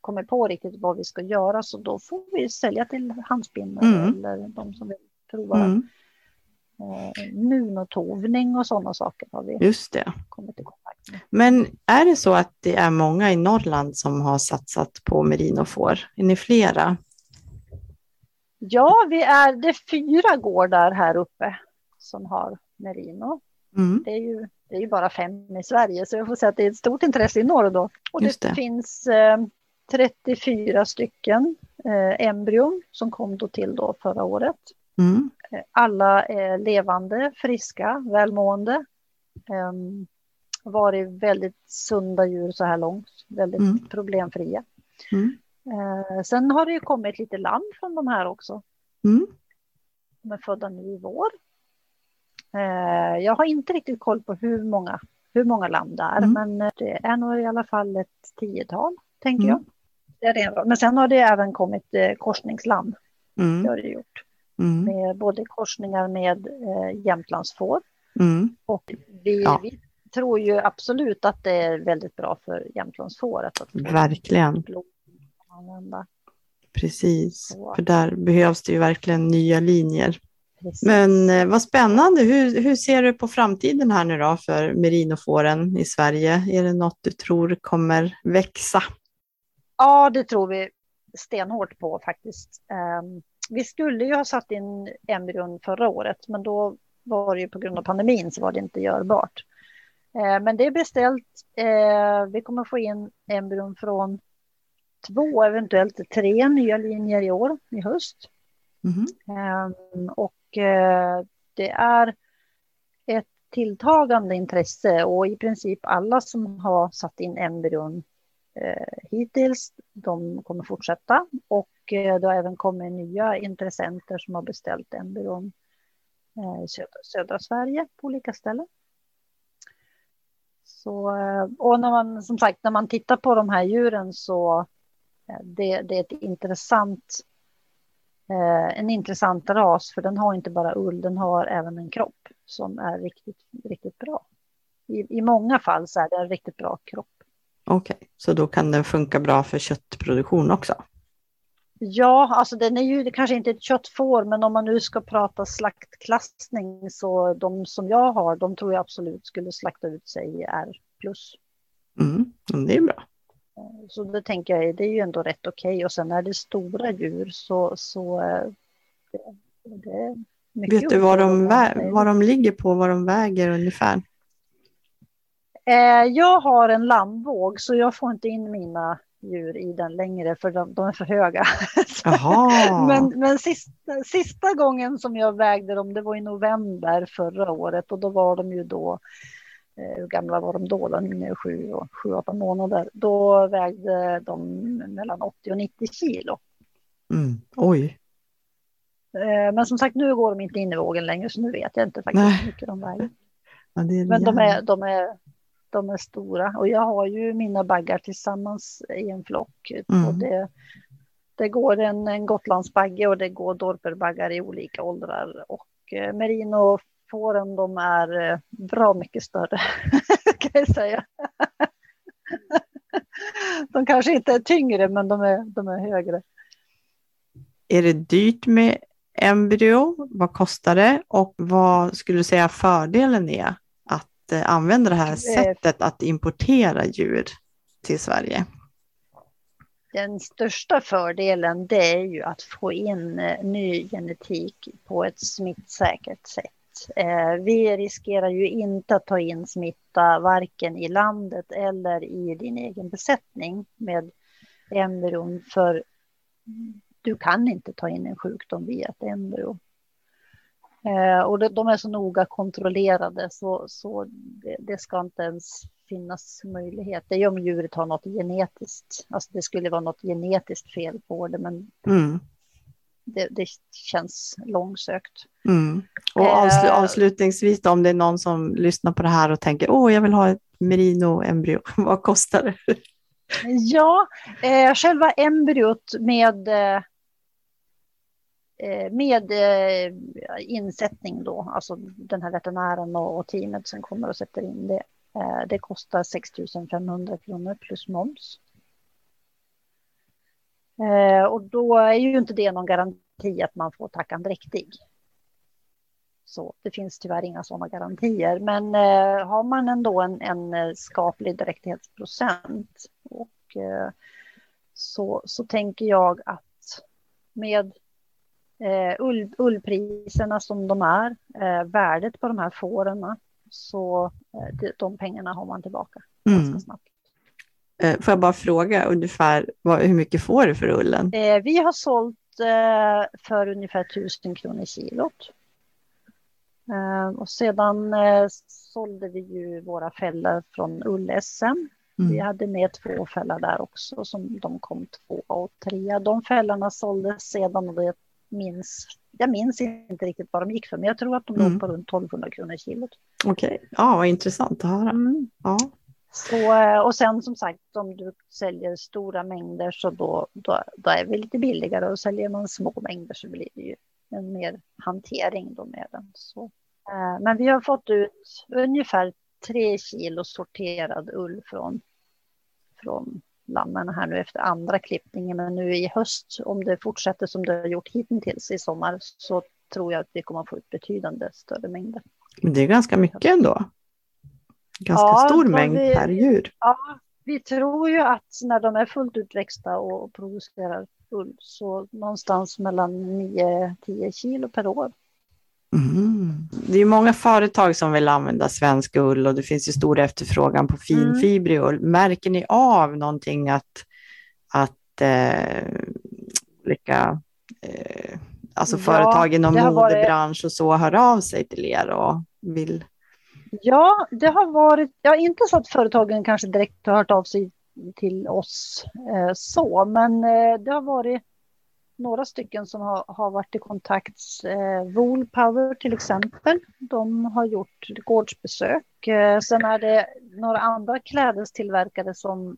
kommit på riktigt vad vi ska göra så då får vi sälja till handspinnare Mm. eller de som vill prova Mm, eh, nunotovning och sådana saker har vi just det. kommit i kontakt med. Men är det så att det är många i Norrland som har satsat på merinofår? Är ni flera? Ja, vi är det är fyra gårdar här uppe som har merino. Mm, Det är ju, det är ju bara fem i Sverige, så jag får säga att det är ett stort intresse i norr då. Och det, det. finns eh, 34 stycken eh, embryon som kom då till då förra året. mm, Alla är levande, friska, välmående. Um, varit väldigt sunda djur så här långt, väldigt Mm. problemfria. mm, Eh, sen har det ju kommit lite lamm från de här också. mm. De är födda nu i vår. Eh, jag har inte riktigt koll på hur många, hur många lamm det är, Mm. men eh, det är nog i alla fall ett tiotal, tänker Mm. jag. Det är det. Men sen har det även kommit eh, korsningslamm, det Mm, har det gjort. Mm, Med både korsningar med eh, Jämtlandsfår mm. och vi, Ja. vi tror ju absolut att det är väldigt bra för Jämtlandsfåret att Verkligen, använda. precis. Så. För där behövs det ju verkligen nya linjer. Precis. Men eh, vad spännande. Hur, hur ser du på framtiden här nu då för merinofåren i Sverige? Är det något du tror kommer växa? Ja, det tror vi stenhårt på faktiskt. Ehm, vi skulle ju ha satt in embryon förra året, men då var det ju på grund av pandemin så var det inte görbart. Eh, men det är beställt. Eh, vi kommer få in embryon från två, eventuellt tre nya linjer i år, i höst. Ehm, och eh, det är ett tilltagande intresse och i princip alla som har satt in embryon hittills, de kommer fortsätta. Och Eh, det har även kommit nya intressenter som har beställt embryon eh, i södra, södra Sverige på olika ställen. Så, eh, och när man, som sagt, när man tittar på de här djuren så det, det är ett intressant en intressant ras för den har inte bara ull, den har även en kropp som är riktigt, riktigt bra. I, i många fall så är det en riktigt bra kropp. Okej, okay. så då kan den funka bra för köttproduktion också? Ja, alltså den är ju kanske inte ett köttfår, men om man nu ska prata slaktklassning så de som jag har, de tror jag absolut skulle slakta ut sig i R+. Mm, det är bra. Så det tänker jag, det är ju ändå rätt okej. Okay. Och sen är det stora djur så, så det, det mycket Vet du vad de, vad de ligger på, vad de väger ungefär? Eh, jag har en lammvåg så jag får inte in mina djur i den längre för de, de är för höga. men men sista, sista gången som jag vägde dem, det var i november förra året och då var de ju då eh, hur gamla var de då? då? Sju, och, sju, åtta månader. Då vägde de mellan 80 och 90 kilo. Mm. Oj. Eh, men som sagt, nu går de inte in i vågen längre, så nu vet jag inte faktiskt hur mycket de väger. Ja, Men de är, de är de är stora och jag har ju mina baggar tillsammans i en flock. Mm. Och det, det går en, en Gotlandsbagge och det går dorperbaggar i olika åldrar och eh, merinofåren de är eh, bra mycket större kan jag säga. de kanske inte är tyngre men de är, de är högre. Är det dyrt med embryo? Vad kostar det och vad skulle du säga fördelen är använda det här sättet att importera djur till Sverige? Den största fördelen det är ju att få in eh, ny genetik på ett smittsäkert sätt. Eh, vi riskerar ju inte att ta in smitta varken i landet eller i din egen besättning med embryon för du kan inte ta in en sjukdom via ett embryo. Eh, och de, är så noga kontrollerade så, så det, det, ska inte ens finnas möjlighet. Det är om djuret har något genetiskt. Alltså det skulle vara något genetiskt fel på det, men mm. det, det, känns långsökt. Mm. Och avsl eh, avslutningsvis då, om det är någon som lyssnar på det här och tänker åh, jag vill ha ett merino-embryo, vad kostar det? Ja, eh, själva embryot med Eh, Eh, med eh, insättning då, alltså den här veterinären och teamet som kommer och sätter in det. Eh, det kostar 6 500 kronor plus moms. Och då är ju inte det någon garanti att man får tackan dräktig. Så det finns tyvärr inga sådana garantier. Men har man ändå en, en skaplig dräktighetsprocent och så, så tänker jag att med eh, ull, ullpriserna som de är, eh, värdet på de här fåren, så eh, de, pengarna har man tillbaka mm. ganska snabbt. Eh, får jag bara fråga ungefär vad, hur mycket får du för ullen? Eh, vi har sålt eh, för ungefär 1000 kronor kilot. Och sedan eh, sålde vi ju våra fällor från ull-SM. Mm. Vi hade med två fällor där också som de kom två och tre. De fällorna såldes sedan och det minns, jag minns inte riktigt vad de gick för, men jag tror att de mm. låg på runt 1200 kronor kilot. Okej, okay. ja vad intressant att höra. Mm. Ja. Så, eh, och sen som sagt, om du säljer stora mängder så då, då, då är vi lite billigare och säljer man små mängder så blir det ju en mer hantering då med den. Så, eh, men vi har fått ut ungefär tre kilo sorterad ull från, från lammen här nu efter andra klippningen. Men nu i höst, om det fortsätter som det har gjort hittills i sommar, så tror jag att vi kommer att få ut betydande större mängder. Men det är ganska mycket ändå. Ganska ja, stor mängd vi, per djur. Ja, vi tror ju att när de är fullt utväxta och producerar ull så någonstans mellan 9-10 kilo per år. Mm. Det är många företag som vill använda svensk ull och det finns ju stor efterfrågan på finfibrig ull. Märker ni av någonting att, att eh, vilka eh, alltså företag inom modebransch varit... och så hör av sig till er och vill? Ja, det har varit, ja inte så att företagen kanske direkt har hört av sig till oss eh, så, men eh, det har varit några stycken som har, har varit i kontakt. Eh, Woolpower till exempel. De har gjort gårdsbesök. Eh, sen är det några andra klädestillverkare som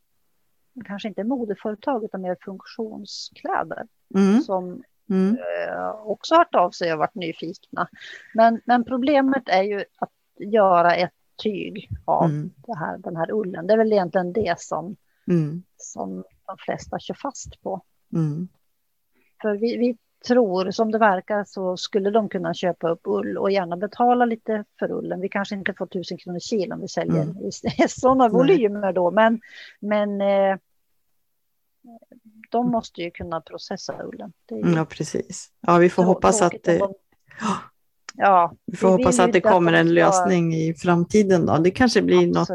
kanske inte är modeföretag utan mer funktionskläder. Mm. Som Mm. eh, också hört av sig och varit nyfikna. Men, men problemet är ju att göra ett tyg av Mm. här, den här ullen. Det är väl egentligen det som, Mm. som de flesta kör fast på. Mm. För vi, vi tror, som det verkar, så skulle de kunna köpa upp ull och gärna betala lite för ullen. Vi kanske inte får tusen kronor kilo om vi säljer Mm. sådana volymer då, men, men eh, de måste ju kunna processa ullen. Ju Ja, precis. Ja, vi får hoppas att det, de- Ja, vi får vi hoppas att det kommer en ska- lösning i framtiden. Då. Det kanske blir något,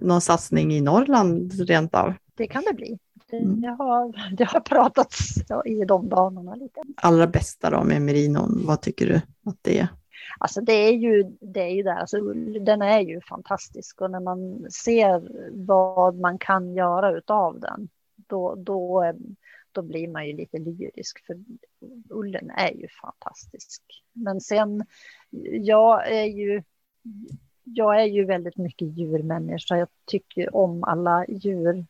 någon satsning i Norrland rent av. Det kan det bli. Det, Mm. har, det har pratats i de banorna lite. Allra bästa då med merinon, vad tycker du att det är? Alltså det är ju, det är ju där, alltså, den är ju fantastisk och när man ser vad man kan göra utav den, då, då, eh, då blir man ju lite lyrisk för ullen är ju fantastisk. Men sen, jag är ju, jag är ju väldigt mycket djurmänniska. Jag tycker om alla djur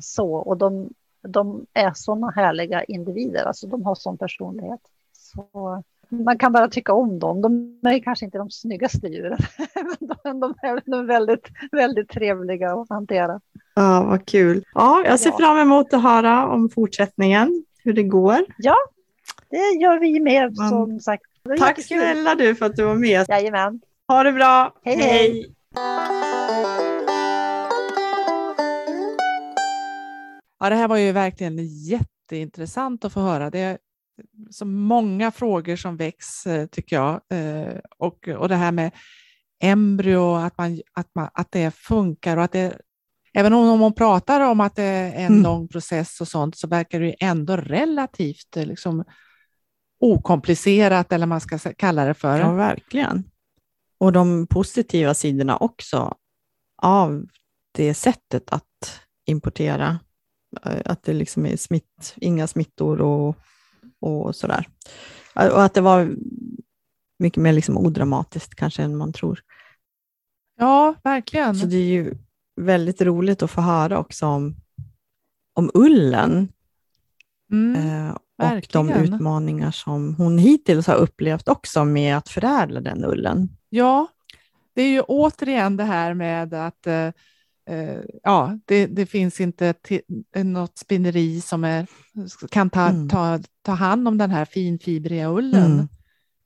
så och de, de är sådana härliga individer, alltså de har sån personlighet. Så man kan bara tycka om dem. De är kanske inte de snyggaste djuren, men de är, väldigt, väldigt trevliga att hantera. Ja, vad kul. Ja, jag ser Ja. fram emot att höra om fortsättningen, hur det går. Det gör vi med som sagt. Tack jättekul. snälla du för att du var med. Jajamän. Ha det bra. Hej, hej. Ja, det här var ju verkligen jätteintressant att få höra. Det är så många frågor som väcks, eh, tycker jag. Eh, Och, och det här med embryo, att, man, att, man, att det funkar och att det Även om man pratar om att det är en Mm. lång process och sånt så verkar det ju ändå relativt eh, liksom, okomplicerat eller vad man ska kalla det för. Ja, verkligen. Och de positiva sidorna också av det sättet att importera. Eh, Att det liksom är smitt, inga smittor och, och sådär. Eh, Och att det var mycket mer liksom odramatiskt kanske än man tror. Ja, verkligen. Så det är ju väldigt roligt att få höra också om, om ullen Mm. eh, och de verkligen. utmaningar som hon hittills har upplevt också med att förädla den ullen. Ja, det är ju återigen det här med att eh, ja, det, det finns inte något spinneri som är, kan ta, Mm. ta, ta hand om den här finfibriga ullen. Mm.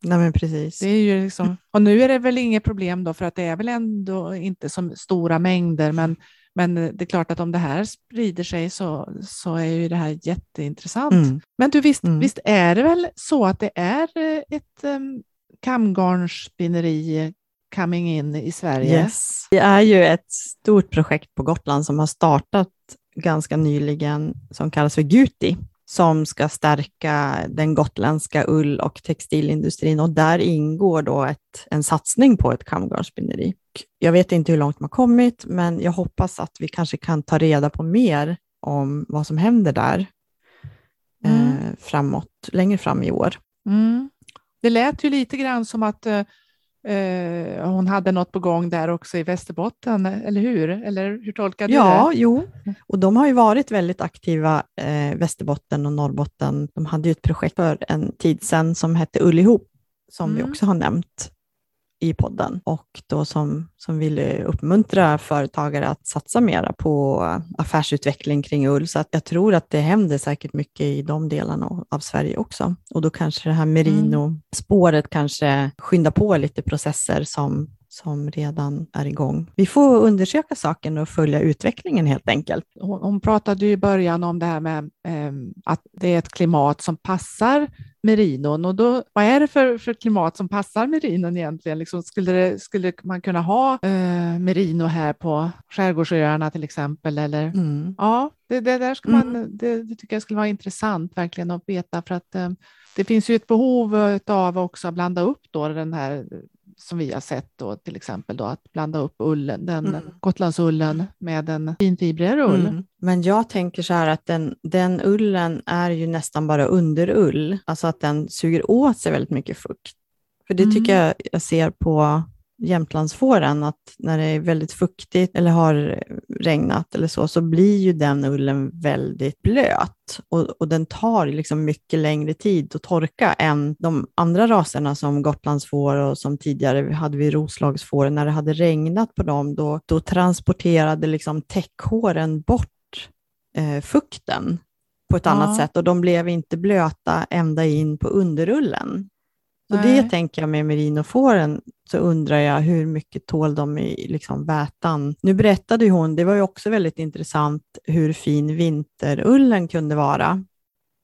Nej, men precis. Det är ju liksom, och nu är det väl inget problem då för att det är väl ändå inte så stora mängder men, men det är klart att om det här sprider sig så, så är ju det här jätteintressant. Mm. Men du visst, Mm. visst är det väl så att det är eh, ett um, kamgarnsspinneri coming in i Sverige? Yes. Det är ju ett stort projekt på Gotland som har startat ganska nyligen som kallas för Guti som ska stärka den gotländska ull och textilindustrin och där ingår då ett, en satsning på ett kamgarnsspinneri. Jag vet inte hur långt man kommit, men jag hoppas att vi kanske kan ta reda på mer om vad som händer där Mm. eh, framåt, längre fram i år. Mm. Det lät ju lite grann som att eh, eh, hon hade något på gång där också i Västerbotten, eller hur? Eller hur tolkar du Ja, det? jo. Och de har ju varit väldigt aktiva, eh, Västerbotten och Norrbotten. De hade ju ett projekt för en tid sedan som hette Ull ihop, som vi Mm. också har nämnt i podden och då som, som ville uppmuntra företagare att satsa mera på affärsutveckling kring ull. Så att jag tror att det händer säkert mycket i de delarna av- Sverige också. Och då kanske det här merino-spåret kanske skyndar på lite processer som, som redan är igång. Vi får undersöka saken och följa utvecklingen helt enkelt. Hon, hon pratade ju i början om det här med eh, att det är ett klimat som passar merinon. Och då, vad är det för, för klimat som passar merinon egentligen? Liksom, skulle, det, skulle man kunna ha eh, merino här på skärgårdsöarna till exempel? Eller? Mm. Ja, det, det där ska man, det, det tycker jag skulle vara intressant verkligen att veta för att eh, det finns ju ett behov av också att blanda upp då den här eh, som vi har sett då till exempel då att blanda upp ullen, den Mm. Gotlandsullen med en finfibrigare ull. Mm. Men jag tänker så här att den, den ullen är ju nästan bara underull, alltså att den suger åt sig väldigt mycket fukt. För det tycker Mm. jag jag ser på Jämtlandsfåren, att när det är väldigt fuktigt eller har regnat eller så, så blir ju den ullen väldigt blöt och, och den tar liksom mycket längre tid att torka än de andra raserna som Gotlandsfår och som tidigare hade vi Roslagsfår. När det hade regnat på dem, då, då transporterade liksom täckhåren bort eh, fukten på ett ja. annat sätt och de blev inte blöta ända in på underullen. Så det tänker jag med merinofåren, så undrar jag hur mycket tål de i liksom vätan? Nu berättade hon, det var ju också väldigt intressant, hur fin vinterullen kunde vara.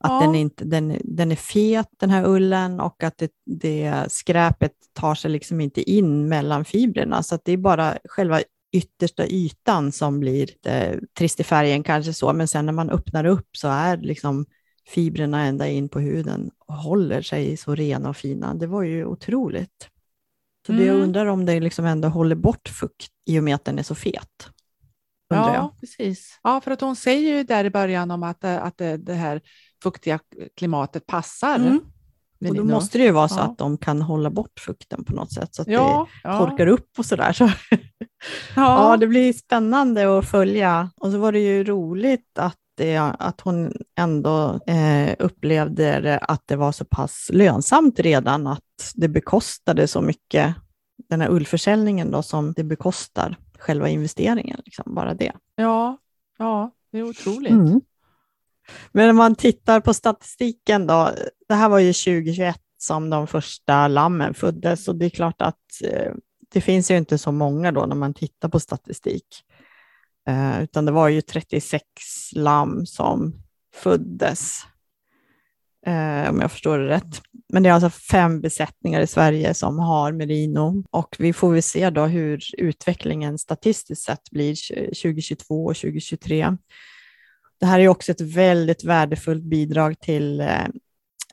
Att ja. den, inte, den, den är fet den här ullen och att det, det skräpet tar sig liksom inte in mellan fibrerna, så det är bara själva yttersta ytan som blir eh, trist i färgen kanske så, men sen när man öppnar upp så är liksom fibrerna ända in på huden håller sig så rena och fina. Det var ju otroligt. Så mm. det jag mm. undrar om det liksom ändå håller bort fukt i och med att den är så fet. Ja, jag. precis. Ja, för att hon säger ju där i början om att, att det, det här fuktiga klimatet passar. Mm. Och då måste det ju vara så ja. att de kan hålla bort fukten på något sätt, så att ja, det ja. torkar upp och sådär. Så. ja. ja, det blir spännande att följa. Och så var det ju roligt att det, att hon ändå eh, upplevde att det var så pass lönsamt redan att det bekostade så mycket, den här ullförsäljningen då, som det bekostar själva investeringen, liksom, bara det. Ja, ja det är otroligt. Mm. Men om man tittar på statistiken då, det här var ju 2021 som de första lammen föddes och det är klart att eh, det finns ju inte så många då när man tittar på statistik. Eh, utan det var ju 36 lamm som föddes, eh, om jag förstår det rätt. Men det är alltså fem besättningar i Sverige som har merino och vi får väl se då hur utvecklingen statistiskt sett blir 2022 och 2023. Det här är också ett väldigt värdefullt bidrag till eh,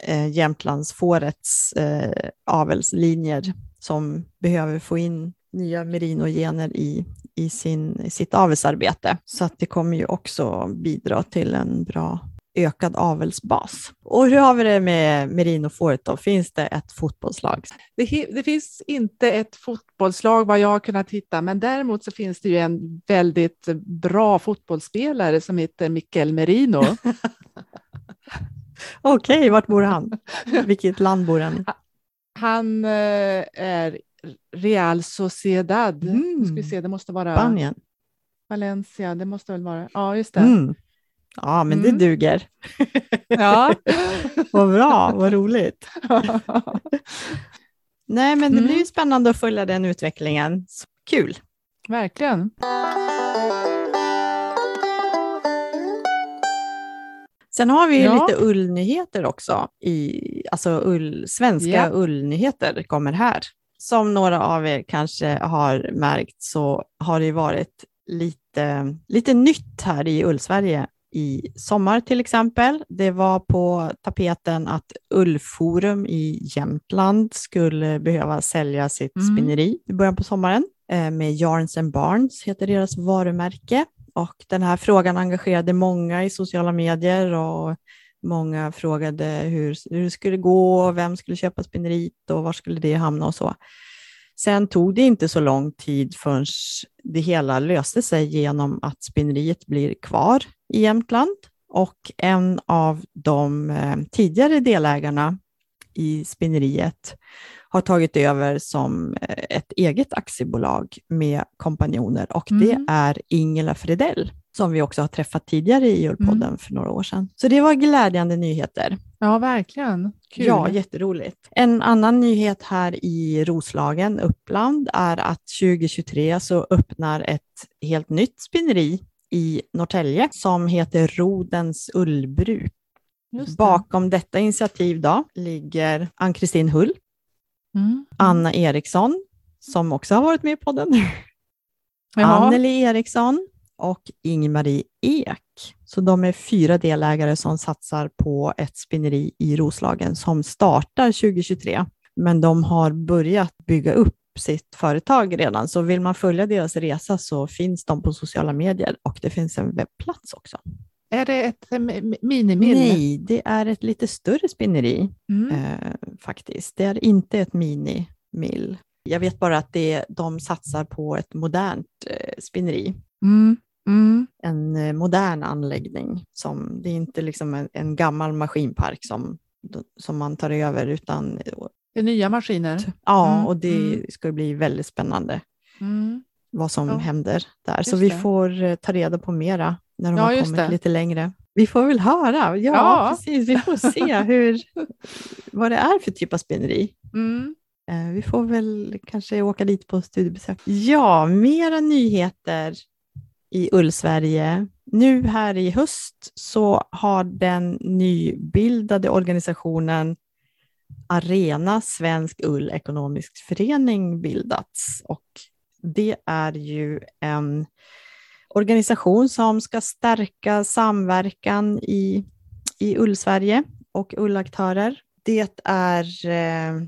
eh Jämtlandsfårets eh, avelslinjer som behöver få in nya merinogener i, i, sin, i sitt avelsarbete. Så att det kommer ju också bidra till en bra ökad avelsbas. Och hur har vi det med merinofåret då? Finns det ett fotbollslag? Det, det, finns inte ett fotbollslag vad jag har kunnat hitta, men däremot så finns det ju en väldigt bra fotbollsspelare som heter Mikael Merino. Okej, okay, vart bor han? Vilket land bor han i? Han eh, är Real Sociedad. Mm. Ska vi se, det måste vara Spanien. Valencia, det måste väl vara. Ja, just det. Mm. Ja, men mm. det duger. Ja. vad bra, vad roligt. Nej, men det blir ju mm. spännande att följa den utvecklingen. Kul. Verkligen. Sen har vi ja. lite ullnyheter också. I, alltså ull, svenska ja. ullnyheter kommer här. Som några av er kanske har märkt så har det varit lite, lite nytt här i Ullsverige i sommar till exempel. Det var på tapeten att Ullforum i Jämtland skulle behöva sälja sitt mm. spinneri i början på sommaren. Eh, med Yarns and Barns heter deras varumärke. Och den här frågan engagerade många i sociala medier och många frågade hur, hur det skulle gå, vem skulle köpa spinneriet och var skulle det hamna och så. Sen tog det inte så lång tid förrän det hela löste sig genom att spinneriet blir kvar i Jämtland och en av de eh, tidigare delägarna i spinneriet har tagit över som eh, ett eget aktiebolag med kompanjoner och mm. det är Ingela Fredell som vi också har träffat tidigare i Ullpodden mm. för några år sedan. Så det var glädjande nyheter. Ja, verkligen. Kul. Ja, jätteroligt. En annan nyhet här i Roslagen, Uppland, är att 2023 så öppnar ett helt nytt spinneri i Norrtälje som heter Rodens ullbruk. Bakom detta initiativ då ligger Ann-Kristin Hull, mm. Anna Eriksson, som också har varit med på podden, Anneli Eriksson och Ingmarie Ek. Så de är fyra delägare som satsar på ett spinneri i Roslagen som startar 2023. Men de har börjat bygga upp sitt företag redan, så vill man följa deras resa så finns de på sociala medier och det finns en webbplats också. Är det ett minimill? Nej, det är ett lite större spinneri mm. eh, faktiskt. Det är inte ett minimill. Jag vet bara att det, de satsar på ett modernt eh, spinneri. Mm. Mm. En eh, modern anläggning. Som, det är inte liksom en, en gammal maskinpark som, som man tar över, utan Det är nya maskiner. ja, Mm, och det mm. ska bli väldigt spännande Mm. vad som Ja. händer där. Så Just vi det. får eh, ta reda på mera när de Ja, har kommit det. lite längre. Vi får väl höra. Ja, Ja. precis. Vi får se hur, vad det är för typ av spinneri. Mm. Eh, Vi får väl kanske åka dit på studiebesök. Ja, mera nyheter i Ullsverige. Nu här i höst så har den nybildade organisationen Arena Svensk Ull Ekonomisk Förening bildats och det är ju en organisation som ska stärka samverkan i, i Ullsverige och ullaktörer. Det är eh,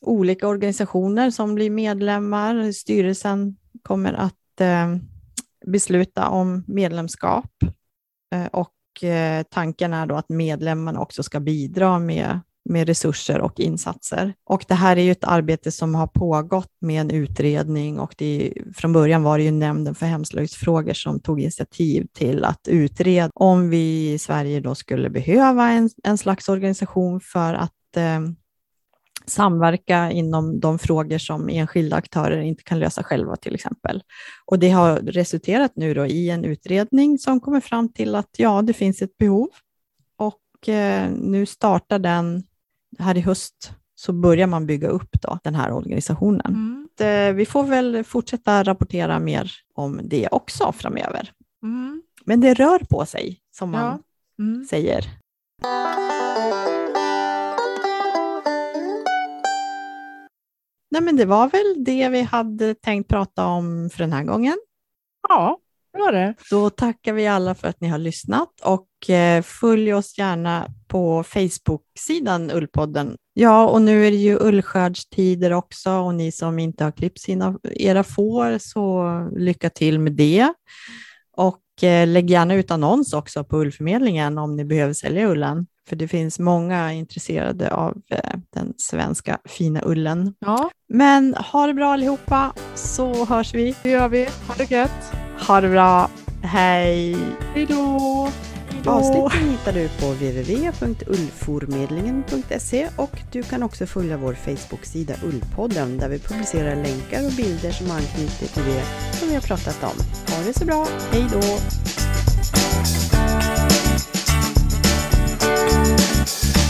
olika organisationer som blir medlemmar. Styrelsen kommer att eh, besluta om medlemskap eh, och eh, tanken är då att medlemmarna också ska bidra med, med resurser och insatser. Och det här är ju ett arbete som har pågått med en utredning och det, från början var det ju Nämnden för hemslöjdsfrågor som tog initiativ till att utreda om vi i Sverige då skulle behöva en, en slags organisation för att eh, samverka inom de frågor som enskilda aktörer inte kan lösa själva till exempel. Och det har resulterat nu då i en utredning som kommer fram till att ja, det finns ett behov och eh, nu startar den här i höst så börjar man bygga upp då, den här organisationen. Mm. Så, eh, Vi får väl fortsätta rapportera mer om det också framöver. Mm. Men det rör på sig, som man Ja. Mm. säger. Nej, men det var väl det vi hade tänkt prata om för den här gången. ja, det var det. Då tackar vi alla för att ni har lyssnat och eh, följ oss gärna på Facebook-sidan Ullpodden. Ja, och nu är det ju ullskördstider också och ni som inte har klippt sina, era får så lycka till med det. Och eh, lägg gärna ut annons också på Ullförmedlingen om ni behöver sälja ullen. För det finns många intresserade av eh, den svenska fina ullen. Ja, Men ha det bra allihopa så hörs vi. det gör vi. Ha det gött. Ha det bra. Hej! Hej då. Avsnitten hittar du på www.ullformedlingen.se och du kan också följa vår Facebook-sida Ullpodden där vi publicerar länkar och bilder som anknyter till det som vi har pratat om. Ha det så bra, hej då! you